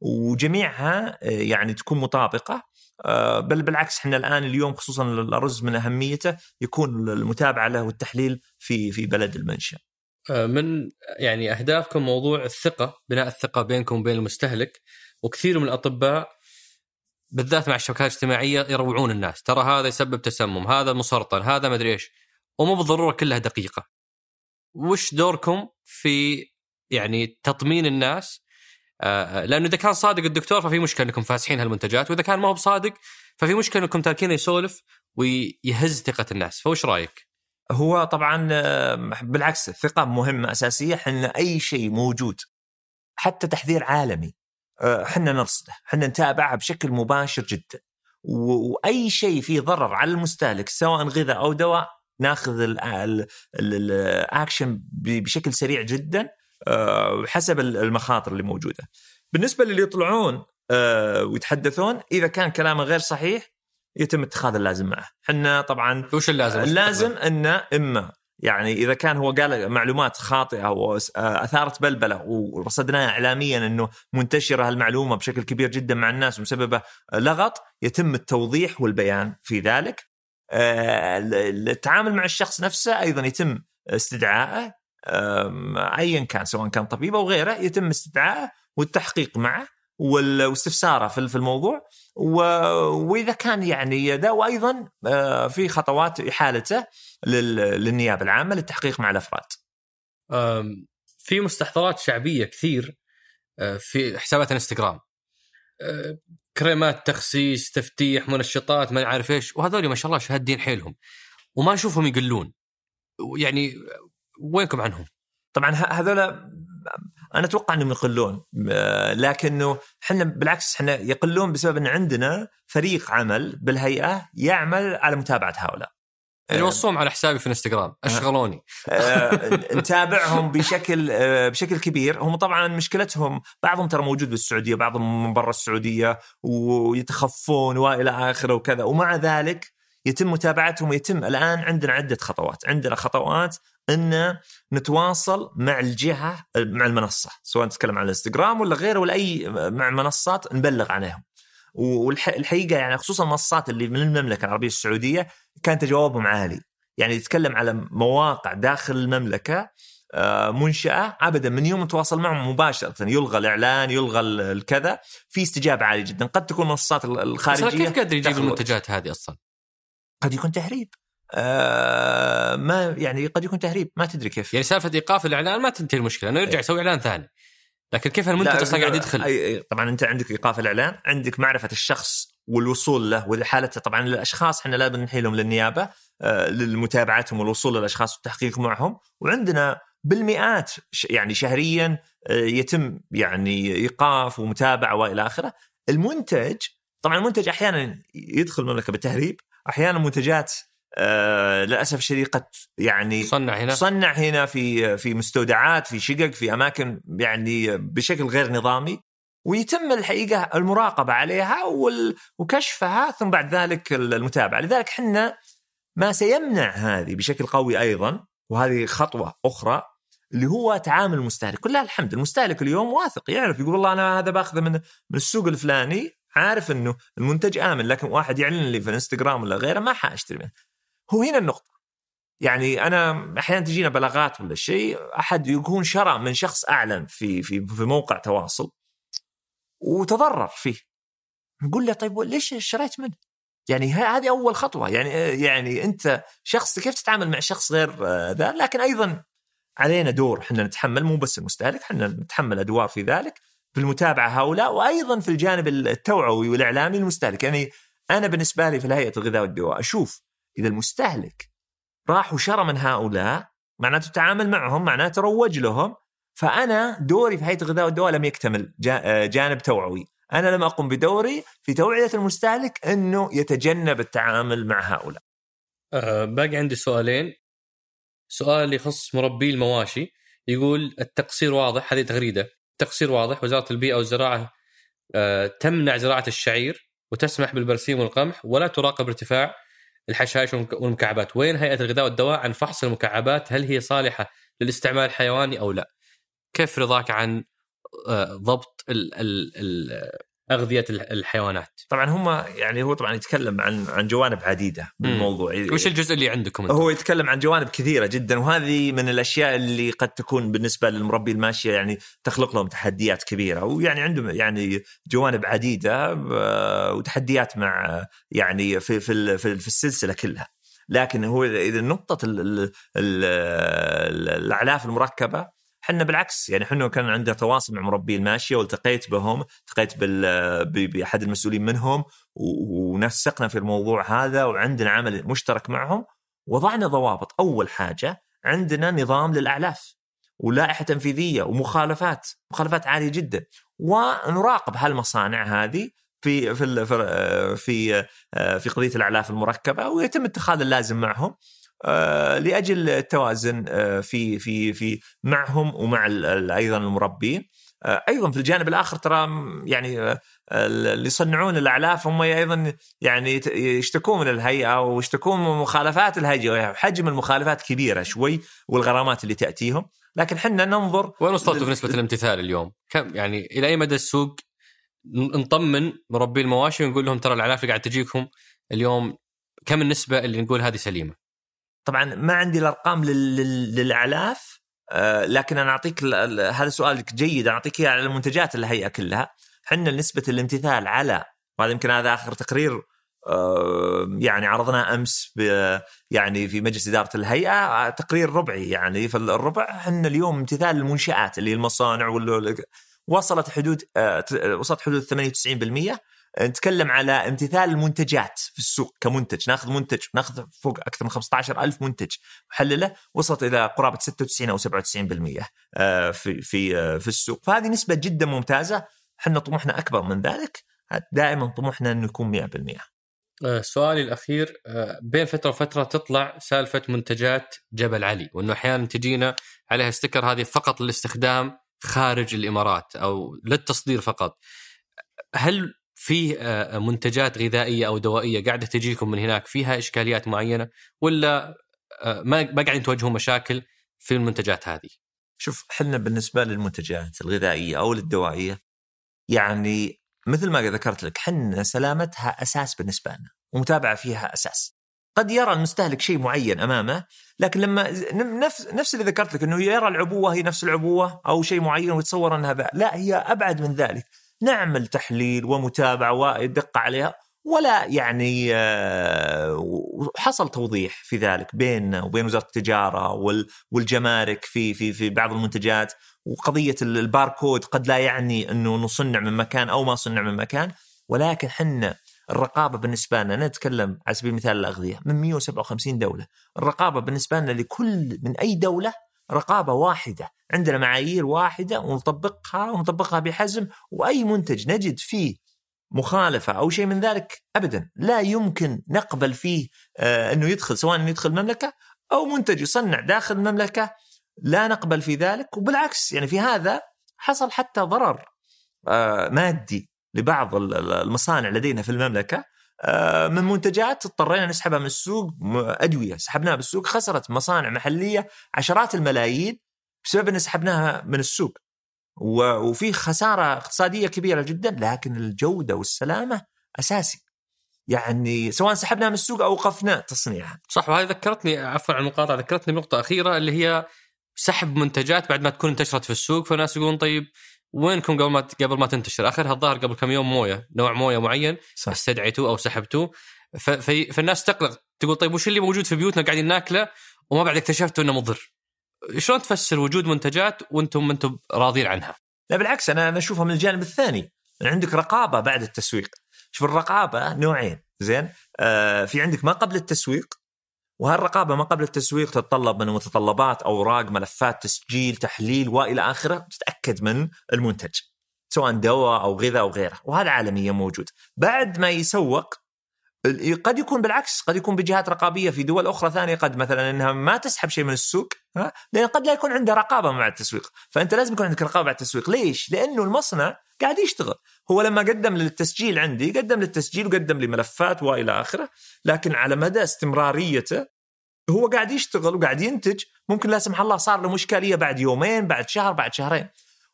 وجميعها آه، يعني تكون مطابقة آه، بل بالعكس إحنا الآن اليوم خصوصا الرز من أهميته يكون المتابعة له والتحليل في في بلد المنشأ. آه، من يعني أهدافكم موضوع الثقة، بناء الثقة بينكم وبين المستهلك وكثير من الأطباء بالذات مع الشبكات الاجتماعية يروعون الناس، ترى هذا يسبب تسمم، هذا مسرطن، هذا مدري إيش، ومو بالضرورة كلها دقيقة. وش دوركم في يعني تطمين الناس؟ آه، لأنه إذا كان صادق الدكتور ففي مشكلة إنكم فاسحين هالمنتجات، وإذا كان ما هو بصادق ففي مشكلة إنكم تاركينه يسولف ويهز ثقة الناس، فوش رأيك؟ هو طبعا آه، بالعكس الثقه مهمة أساسية إحنا أي شيء موجود حتى تحذير عالمي آه، إحنا نرصده إحنا نتابعها بشكل مباشر جدا وأي شيء فيه ضرر على المستهلك سواء غذاء أو دواء ناخذ ال- ال- ال- الاكشن بشكل سريع جدا آه، حسب ال- المخاطر اللي موجودة. بالنسبة للي يطلعون آه، ويتحدثون إذا كان كلامه غير صحيح يتم اتخاذ اللازم معه. إحنا طبعا وش اللازم؟ اللازم إنه إما يعني إذا كان هو قال معلومات خاطئة واثارت بلبلة ورصدناها اعلاميا إنه منتشرة هالمعلومة بشكل كبير جدا مع الناس ومسببة لغط يتم التوضيح والبيان في ذلك. آه، التعامل مع الشخص نفسه أيضا يتم استدعائه ايا كان سواء كان طبيب أو غيره يتم استدعائه والتحقيق معه واستفساره في الموضوع وإذا كان يعني ذا وأيضا آه، في خطوات إحالته لل- للنيابة العامة للتحقيق مع الأفراد. في مستحضرات شعبية كثير أه، في حسابات الانستغرام أه، كريمات تخسيس تفتيح منشطات ما عارف إيش وهذول ما شاء الله شهادين حيلهم وما أشوفهم يقلون يعني وينكم عنهم؟ طبعا هذول أنا أتوقع إنهم يقلون آه، لكنه إحنا بالعكس إحنا يقلون بسبب إن عندنا فريق عمل بالهيئة يعمل على متابعة هؤلاء. اللي وصوهم على حسابي في الانستغرام. أشغلوني. آه، نتابعهم بشكل آه، بشكل كبير. هم طبعا مشكلتهم بعضهم ترى موجود بالسعودية بعضهم من برا السعودية ويتخفون وإلى آخره وكذا. ومع ذلك يتم متابعتهم ويتم الآن عندنا عدة خطوات. عندنا خطوات إن نتواصل مع الجهة مع المنصة سواء نتكلم عن الانستغرام ولا غيره ولا أي مع منصات نبلغ عنهم والحقيقة يعني خصوصا المنصات اللي من المملكة العربية السعودية كان تجاوبهم عالي. يعني يتكلم على مواقع داخل المملكة آه، منشأة أبدا من يوم نتواصل معهم مباشرة. يلغى الإعلان يلغى ال- الكذا. في استجابة عالية جدا. قد تكون المنصات أنا كيف قادر يجيب. المنتجات هذه أصلا؟ قد يكون تهريب. آه ما يعني قد يكون تهريب. ما تدري كيف. يعني سالفة إيقاف الإعلان ما تنتهي المشكلة. انه يرجع إيه. يسوي إعلان ثاني. لكن كيف المنتج لا، أصلا قاعد يدخل؟ أي- أي- طبعا أنت عندك إيقاف الإعلان عندك معرفة الشخص والوصول له وحالته طبعا الاشخاص إحنا لازم نحيلهم للنيابة آه، لمتابعتهم والوصول للأشخاص والتحقيق معهم. وعندنا بالمئات يعني شهريا يتم يعني إيقاف ومتابعة وإلى آخره. المنتج طبعا المنتج أحيانا يدخل المملكة بالتهريب أحيانا منتجات آه للأسف الشديد قد يعني تصنع هنا؟ تصنع هنا في في مستودعات في شقق في أماكن يعني بشكل غير نظامي ويتم الحقيقة المراقبة عليها وكشفها ثم بعد ذلك المتابعة. لذلك إحنا ما سيمنع هذه بشكل قوي أيضا وهذه خطوة أخرى اللي هو تعامل المستهلك. كلها الحمد المستهلك اليوم واثق يعرف يقول والله أنا هذا باخذه من من السوق الفلاني عارف إنه المنتج آمن لكن واحد يعلن لي في الإنستغرام ولا غيره ما حأشتري منه. هو هنا النقطة. يعني أنا أحيانا تجينا بلاغات ولا شيء أحد يكون شرى من شخص أعلن في في في موقع تواصل وتضرر فيه. نقول له طيب ليش شريت منه؟ يعني هذه أول خطوة. يعني يعني أنت شخص كيف تتعامل مع شخص غير ذا؟ لكن أيضا علينا دور. إحنا نتحمل مو بس المستهلك إحنا نتحمل أدوار في ذلك في المتابعة هؤلاء وأيضا في الجانب التوعوي والإعلامي للمستهلك يعني أنا بالنسبة لي في الهيئة الغذاء والدواء أشوف إذا المستهلك راح وشرى من هؤلاء معناته تعامل معهم معناته روج لهم فأنا دوري في هيئه الغذاء والدواء لم يكتمل جانب توعوي. أنا لم أقم بدوري في توعية المستهلك أنه يتجنب التعامل مع هؤلاء. أه باقي عندي سؤالين. سؤال يخص مربي المواشي. يقول التقصير واضح هذه تغريدة. التقصير واضح وزارة البيئة والزراعة أه تمنع زراعة الشعير وتسمح بالبرسيم والقمح ولا تراقب ارتفاع الحشائش والمكعبات. وين هيئة الغذاء والدواء؟ عن فحص المكعبات هل هي صالحة للاستعمال الحيواني أو لا؟ كيف رضاك عن آه، ضبط أغذية الحيوانات. طبعا هم يعني هو طبعا يتكلم عن عن جوانب عديدة بالموضوع. وش الجزء اللي عندكم أنتم؟ هو يتكلم عن جوانب كثيرة جدا وهذه من الأشياء اللي قد تكون بالنسبة للمربي الماشية يعني تخلق لهم تحديات كبيرة. ويعني عندهم يعني جوانب عديدة آه، وتحديات مع يعني في في في, في السلسلة كلها. لكن هو إذا نقطة الأعلاف المركبة إحنا بالعكس يعني إحنا كان عندنا تواصل مع مربي الماشيه والتقيت بهم التقيت بأحد المسؤولين منهم ونسقنا في الموضوع هذا وعندنا عمل مشترك معهم وضعنا ضوابط. أول حاجة عندنا نظام للأعلاف ولائحة تنفيذية ومخالفات مخالفات عالية جدا. ونراقب هالمصانع هذه في في في في قضية الأعلاف المركبة ويتم اتخاذ اللازم معهم. آه، لأجل التوازن آه، في في في معهم ومع أيضا المربين آه، أيضا في الجانب الآخر ترى يعني اللي يصنعون الأعلاف هم أيضا يعني يشتكون من الهيئة ويشتكون من مخالفات الهيئة حجم المخالفات كبيرة شوي والغرامات اللي تأتيهم لكن إحنا ننظر وين وصلتوا في نسبه الامتثال اليوم؟ كم يعني إلى أي مدى السوق نطمن مربي المواشي ونقول لهم ترى الأعلاف اللي قاعد تجيكم اليوم كم النسبة اللي نقول هذه سليمة؟ طبعا ما عندي الأرقام للأعلاف آه، لكن أنا أعطيك هذا سؤالك جيد أنا أعطيك إياه على المنتجات الهيئة كلها. إحنا نسبة الامتثال على وهذا يمكن هذا آخر تقرير آه، يعني عرضناه أمس يعني في مجلس إدارة الهيئة آه، تقرير ربعي يعني في الربع إحنا اليوم امتثال المنشات اللي المصانع وصلت حدود وصلت حدود 98% نتكلم على امتثال المنتجات في السوق كمنتج. ناخذ منتج ناخذ فوق أكثر من 15 ألف منتج محلله وصلت إلى قرابة 96 أو 97% آه، في في آه، في السوق. فهذه نسبة جدا ممتازة. إحنا طموحنا أكبر من ذلك. دائما طموحنا انه يكون 100% آه، سؤالي الأخير بين فترة وفترة تطلع سالفة منتجات جبل علي وأنه أحيانا تجينا عليها ستيكر هذه فقط للاستخدام خارج الإمارات أو للتصدير فقط. هل فيه آه، منتجات غذائية أو دوائية قاعدة تجيكم من هناك فيها إشكاليات معينة ولا آه، ما ما قاعدين تواجهوا مشاكل في المنتجات هذه؟ شوف إحنا بالنسبة للمنتجات الغذائية أو الدوائيه يعني مثل ما ذكرت لك حنا سلامتها أساس بالنسبة لنا ومتابعة فيها أساس. قد يرى المستهلك شيء معين أمامه لكن لما نفس نفس اللي ذكرت لك إنه يرى العبوة هي نفس العبوة أو شيء معين ويتصور أنها لا هي أبعد من ذلك نعمل تحليل ومتابعة ودقة عليها ولا يعني آه، حصل توضيح في ذلك بيننا وبين وزارة التجارة والجمارك في في في بعض المنتجات وقضية الباركود قد لا يعني إنه نصنع من مكان أو ما صنع من مكان ولكن حنا الرقابة بالنسبة لنا نتكلم على سبيل المثال الأغذية من 157 دولة، الرقابة بالنسبة لنا لكل من أي دولة رقابة واحدة عندنا معايير واحدة ونطبقها ونطبقها بحزم وأي منتج نجد فيه مخالفة أو شيء من ذلك ابدا. لا يمكن نقبل فيه آه أنه يدخل سواء أنه يدخل المملكة أو منتج يصنع داخل المملكة. لا نقبل في ذلك وبالعكس يعني في هذا حصل حتى ضرر آه مادي لبعض المصانع لدينا في المملكة. من منتجات اضطرينا نسحبها من السوق أدوية سحبناها بالسوق خسرت مصانع محلية عشرات الملايين بسبب إن سحبناها من السوق. وفي خسارة اقتصادية كبيرة جدا لكن الجودة والسلامة أساسي. يعني سواء سحبناها من السوق أو وقفنا تصنيعها. صح وهذه ذكرتني عفوا عن المقاطعة ذكرتني بنقطة أخيرة اللي هي سحب منتجات بعد ما تكون انتشرت في السوق فالناس يقولون طيب وينكم قبل ما قبل ما تنتشر؟ آخرها الظاهر قبل كم يوم موية نوع موية معين صح. استدعيتوه أو سحبتوه. فالناس تقلق تقول طيب وش اللي موجود في بيوتنا قاعدين ناكله؟ وما بعد اكتشفتوا إنه مضر. شلون تفسر وجود منتجات وأنتم ما أنتم راضين عنها؟ لا بالعكس أنا أنا أشوفها من الجانب الثاني. عندك رقابة بعد التسويق. شوف الرقابة نوعين زين؟ آه في عندك ما قبل التسويق وهالرقابة ما قبل التسويق تتطلب من متطلبات أوراق ملفات تسجيل تحليل وإلى آخره تتأكد من المنتج سواء دواء أو غذاء أو غيره وهذا عالميا موجود. بعد ما يسوق قد يكون بالعكس قد يكون بجهات رقابية في دول أخرى ثانية قد مثلا إنها ما تسحب شيء من السوق ها؟ لأن قد لا يكون عندها رقابة مع التسويق. فأنت لازم يكون عندك رقابة على التسويق. ليش؟ لأنه المصنع قاعد يشتغل. هو لما قدم للتسجيل عندي قدم للتسجيل وقدم لي ملفات وإلى آخره لكن على مدى استمراريته هو قاعد يشتغل وقاعد ينتج. ممكن لا سمح الله صار له مشكلة بعد يومين بعد شهر بعد شهرين.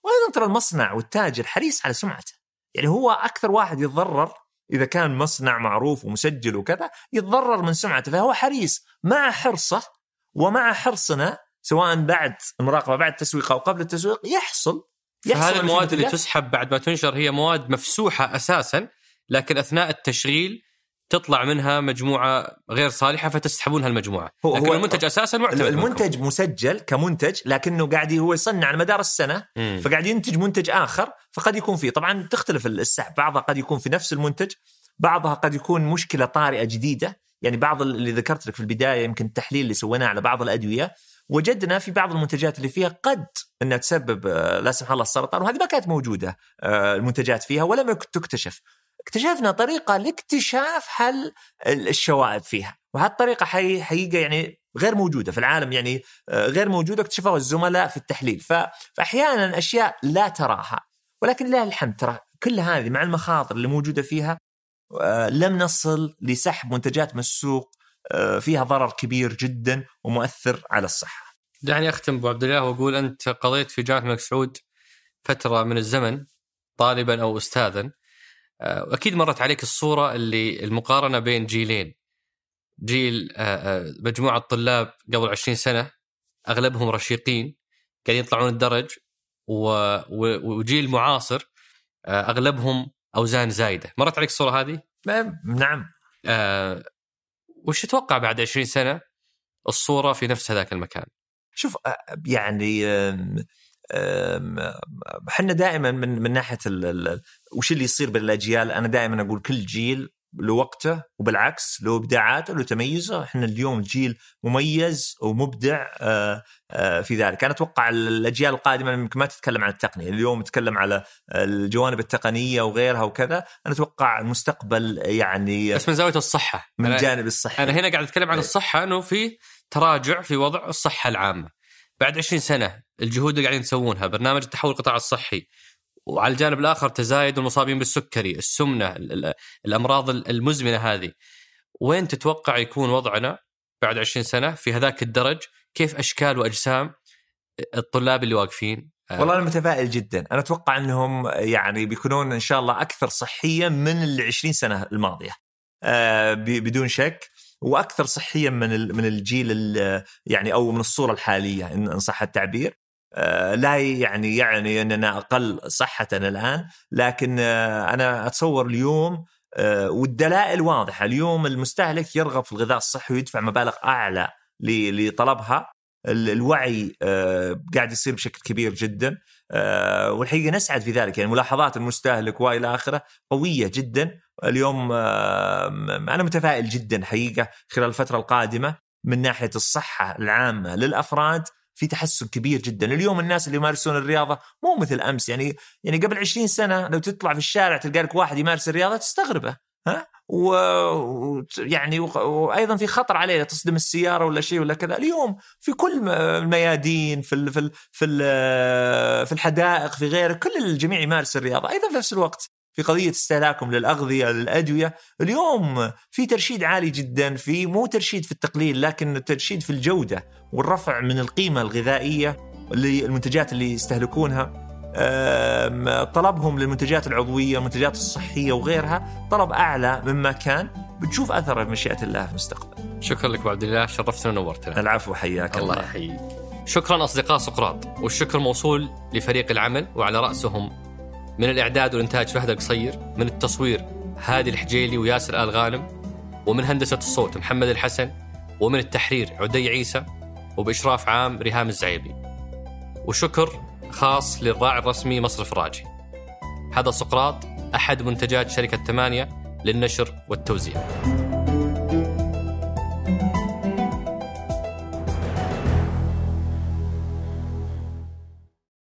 وأيضا ترى المصنع والتاجر حريص على سمعته. يعني هو أكثر واحد يتضرر إذا كان مصنع معروف ومسجل وكذا يتضرر من سمعته فهو حريص. مع حرصه ومع حرصنا سواء بعد المراقبه بعد التسويق أو قبل التسويق يحصل. يحصل هذه المواد اللي تسحب بعد ما تنشر هي مواد مفسوحة أساسا لكن أثناء التشغيل تطلع منها مجموعة غير صالحة فتسحبون هالمجموعة هو لكن هو المنتج أساسا معتمد المنتج منكم. مسجل كمنتج لكنه قاعد هو يصنع على مدار السنة مم. فقاعد ينتج منتج آخر فقد يكون فيه طبعا تختلف السحب بعضها قد يكون في نفس المنتج بعضها قد يكون مشكلة طارئة جديدة يعني بعض اللي ذكرت لك في البداية يمكن التحليل اللي سويناه على بعض الأدوية وجدنا في بعض المنتجات اللي فيها قد إنها تسبب آه، لا سمح الله السرطان وهذه ما كانت موجودة آه، المنتجات فيها ولم تكتشف اكتشفنا طريقة لاكتشاف حل الشوائب فيها. وهالطريقة حقيقة يعني غير موجودة في العالم يعني آه، غير موجودة اكتشفوها الزملاء في التحليل. فاحيانا أشياء لا تراها. ولكن لله الحمد ترى كل هذه مع المخاطر اللي موجودة فيها آه، لم نصل لسحب منتجات من السوق آه، فيها ضرر كبير جدا ومؤثر على الصحة. دعني أختم أبو عبد الله وأقول أنت قضيت في جامعة الملك سعود فترة من الزمن طالبا أو استاذا. واكيد مرت عليك الصورة اللي المقارنة بين جيلين. جيل آه، آه، مجموعة طلاب قبل 20 سنة أغلبهم رشيقين قاعدين يطلعون الدرج وجيل معاصر آه، أغلبهم أوزان زايدة. مرت عليك الصورة هذه؟ نعم. أه وش تتوقع بعد 20 سنة الصورة في نفس هذاك المكان؟ شوف يعني إحنا دائما من من ناحية وش اللي يصير بالأجيال أنا دائما أقول كل جيل له وقته وبالعكس له إبداعاته له تميزه. إحنا اليوم جيل مميز ومبدع آه، آه، في ذلك. أنا أتوقع الأجيال القادمة يمكن ما تتكلم عن التقنية اليوم تتكلم على الجوانب التقنية وغيرها وكذا. أنا أتوقع المستقبل يعني بس من زاوية الصحة. من جانب الصحة. أنا هنا قاعد أتكلم عن إيه. الصحة إنه في تراجع في وضع الصحة العامة. بعد 20 سنة الجهود اللي قاعدين تسوونها برنامج التحول القطاع الصحي وعلى الجانب الآخر تزايد المصابين بالسكري، السمنة، الأمراض المزمنة هذه. وين تتوقع يكون وضعنا بعد 20 سنة في هذاك الدرج؟ كيف أشكال وأجسام الطلاب اللي واقفين؟ والله أنا متفائل جدا، أنا أتوقع إنهم يعني بيكونون إن شاء الله أكثر صحيا من ال 20 سنة الماضية. آه بدون شك وأكثر صحيا من من الجيل يعني أو من الصورة الحالية ان صح التعبير. آه، لا يعني يعني إننا أقل صحه الآن لكن آه، أنا أتصور اليوم آه، والدلائل واضحة. اليوم المستهلك يرغب في الغذاء الصحي ويدفع مبالغ أعلى لطلبها. الوعي قاعد يصير بشكل كبير جدا. والحقيقة نسعد في ذلك. يعني ملاحظات المستهلك وإلى آخره قوية جدا. اليوم أنا متفائل جدا حقيقة خلال الفترة القادمة من ناحية الصحة العامة للأفراد في تحسن كبير جدا اليوم الناس اللي يمارسون الرياضة مو مثل أمس يعني يعني قبل 20 سنة لو تطلع في الشارع تلقى لك واحد يمارس الرياضة تستغربه ها و... وأيضا في خطر عليه تصدم السيارة ولا شيء ولا كذا اليوم في كل الميادين في. في ال... في ال... في الحدائق في غيره كل الجميع يمارس الرياضة أيضا في نفس الوقت في قضية استهلاكهم للأغذية للأدوية اليوم في ترشيد عالي جدا في مو ترشيد في التقليل لكن ترشيد في الجودة والرفع من القيمة الغذائية للمنتجات اللي يستهلكونها طلبهم للمنتجات العضوية المنتجات الصحية وغيرها طلب أعلى مما كان بتشوف اثره بمشيئه الله في المستقبل. شكرا لك عبد الله شرفتنا ونورتنا. العفو حياك الله. الله يحييك. شكرا أصدقاء سقراط والشكر موصول لفريق العمل وعلى رأسهم من الإعداد والإنتاج فهد القصير، من التصوير هادي الحجيلي وياسر آل غانم ومن هندسة الصوت محمد الحسن ومن التحرير عدي عيسى وبإشراف عام ريهام الزعيبي. وشكر خاص للراعي الرسمي مصرف راجي هذا سقراط أحد منتجات شركة ثمانية للنشر والتوزيع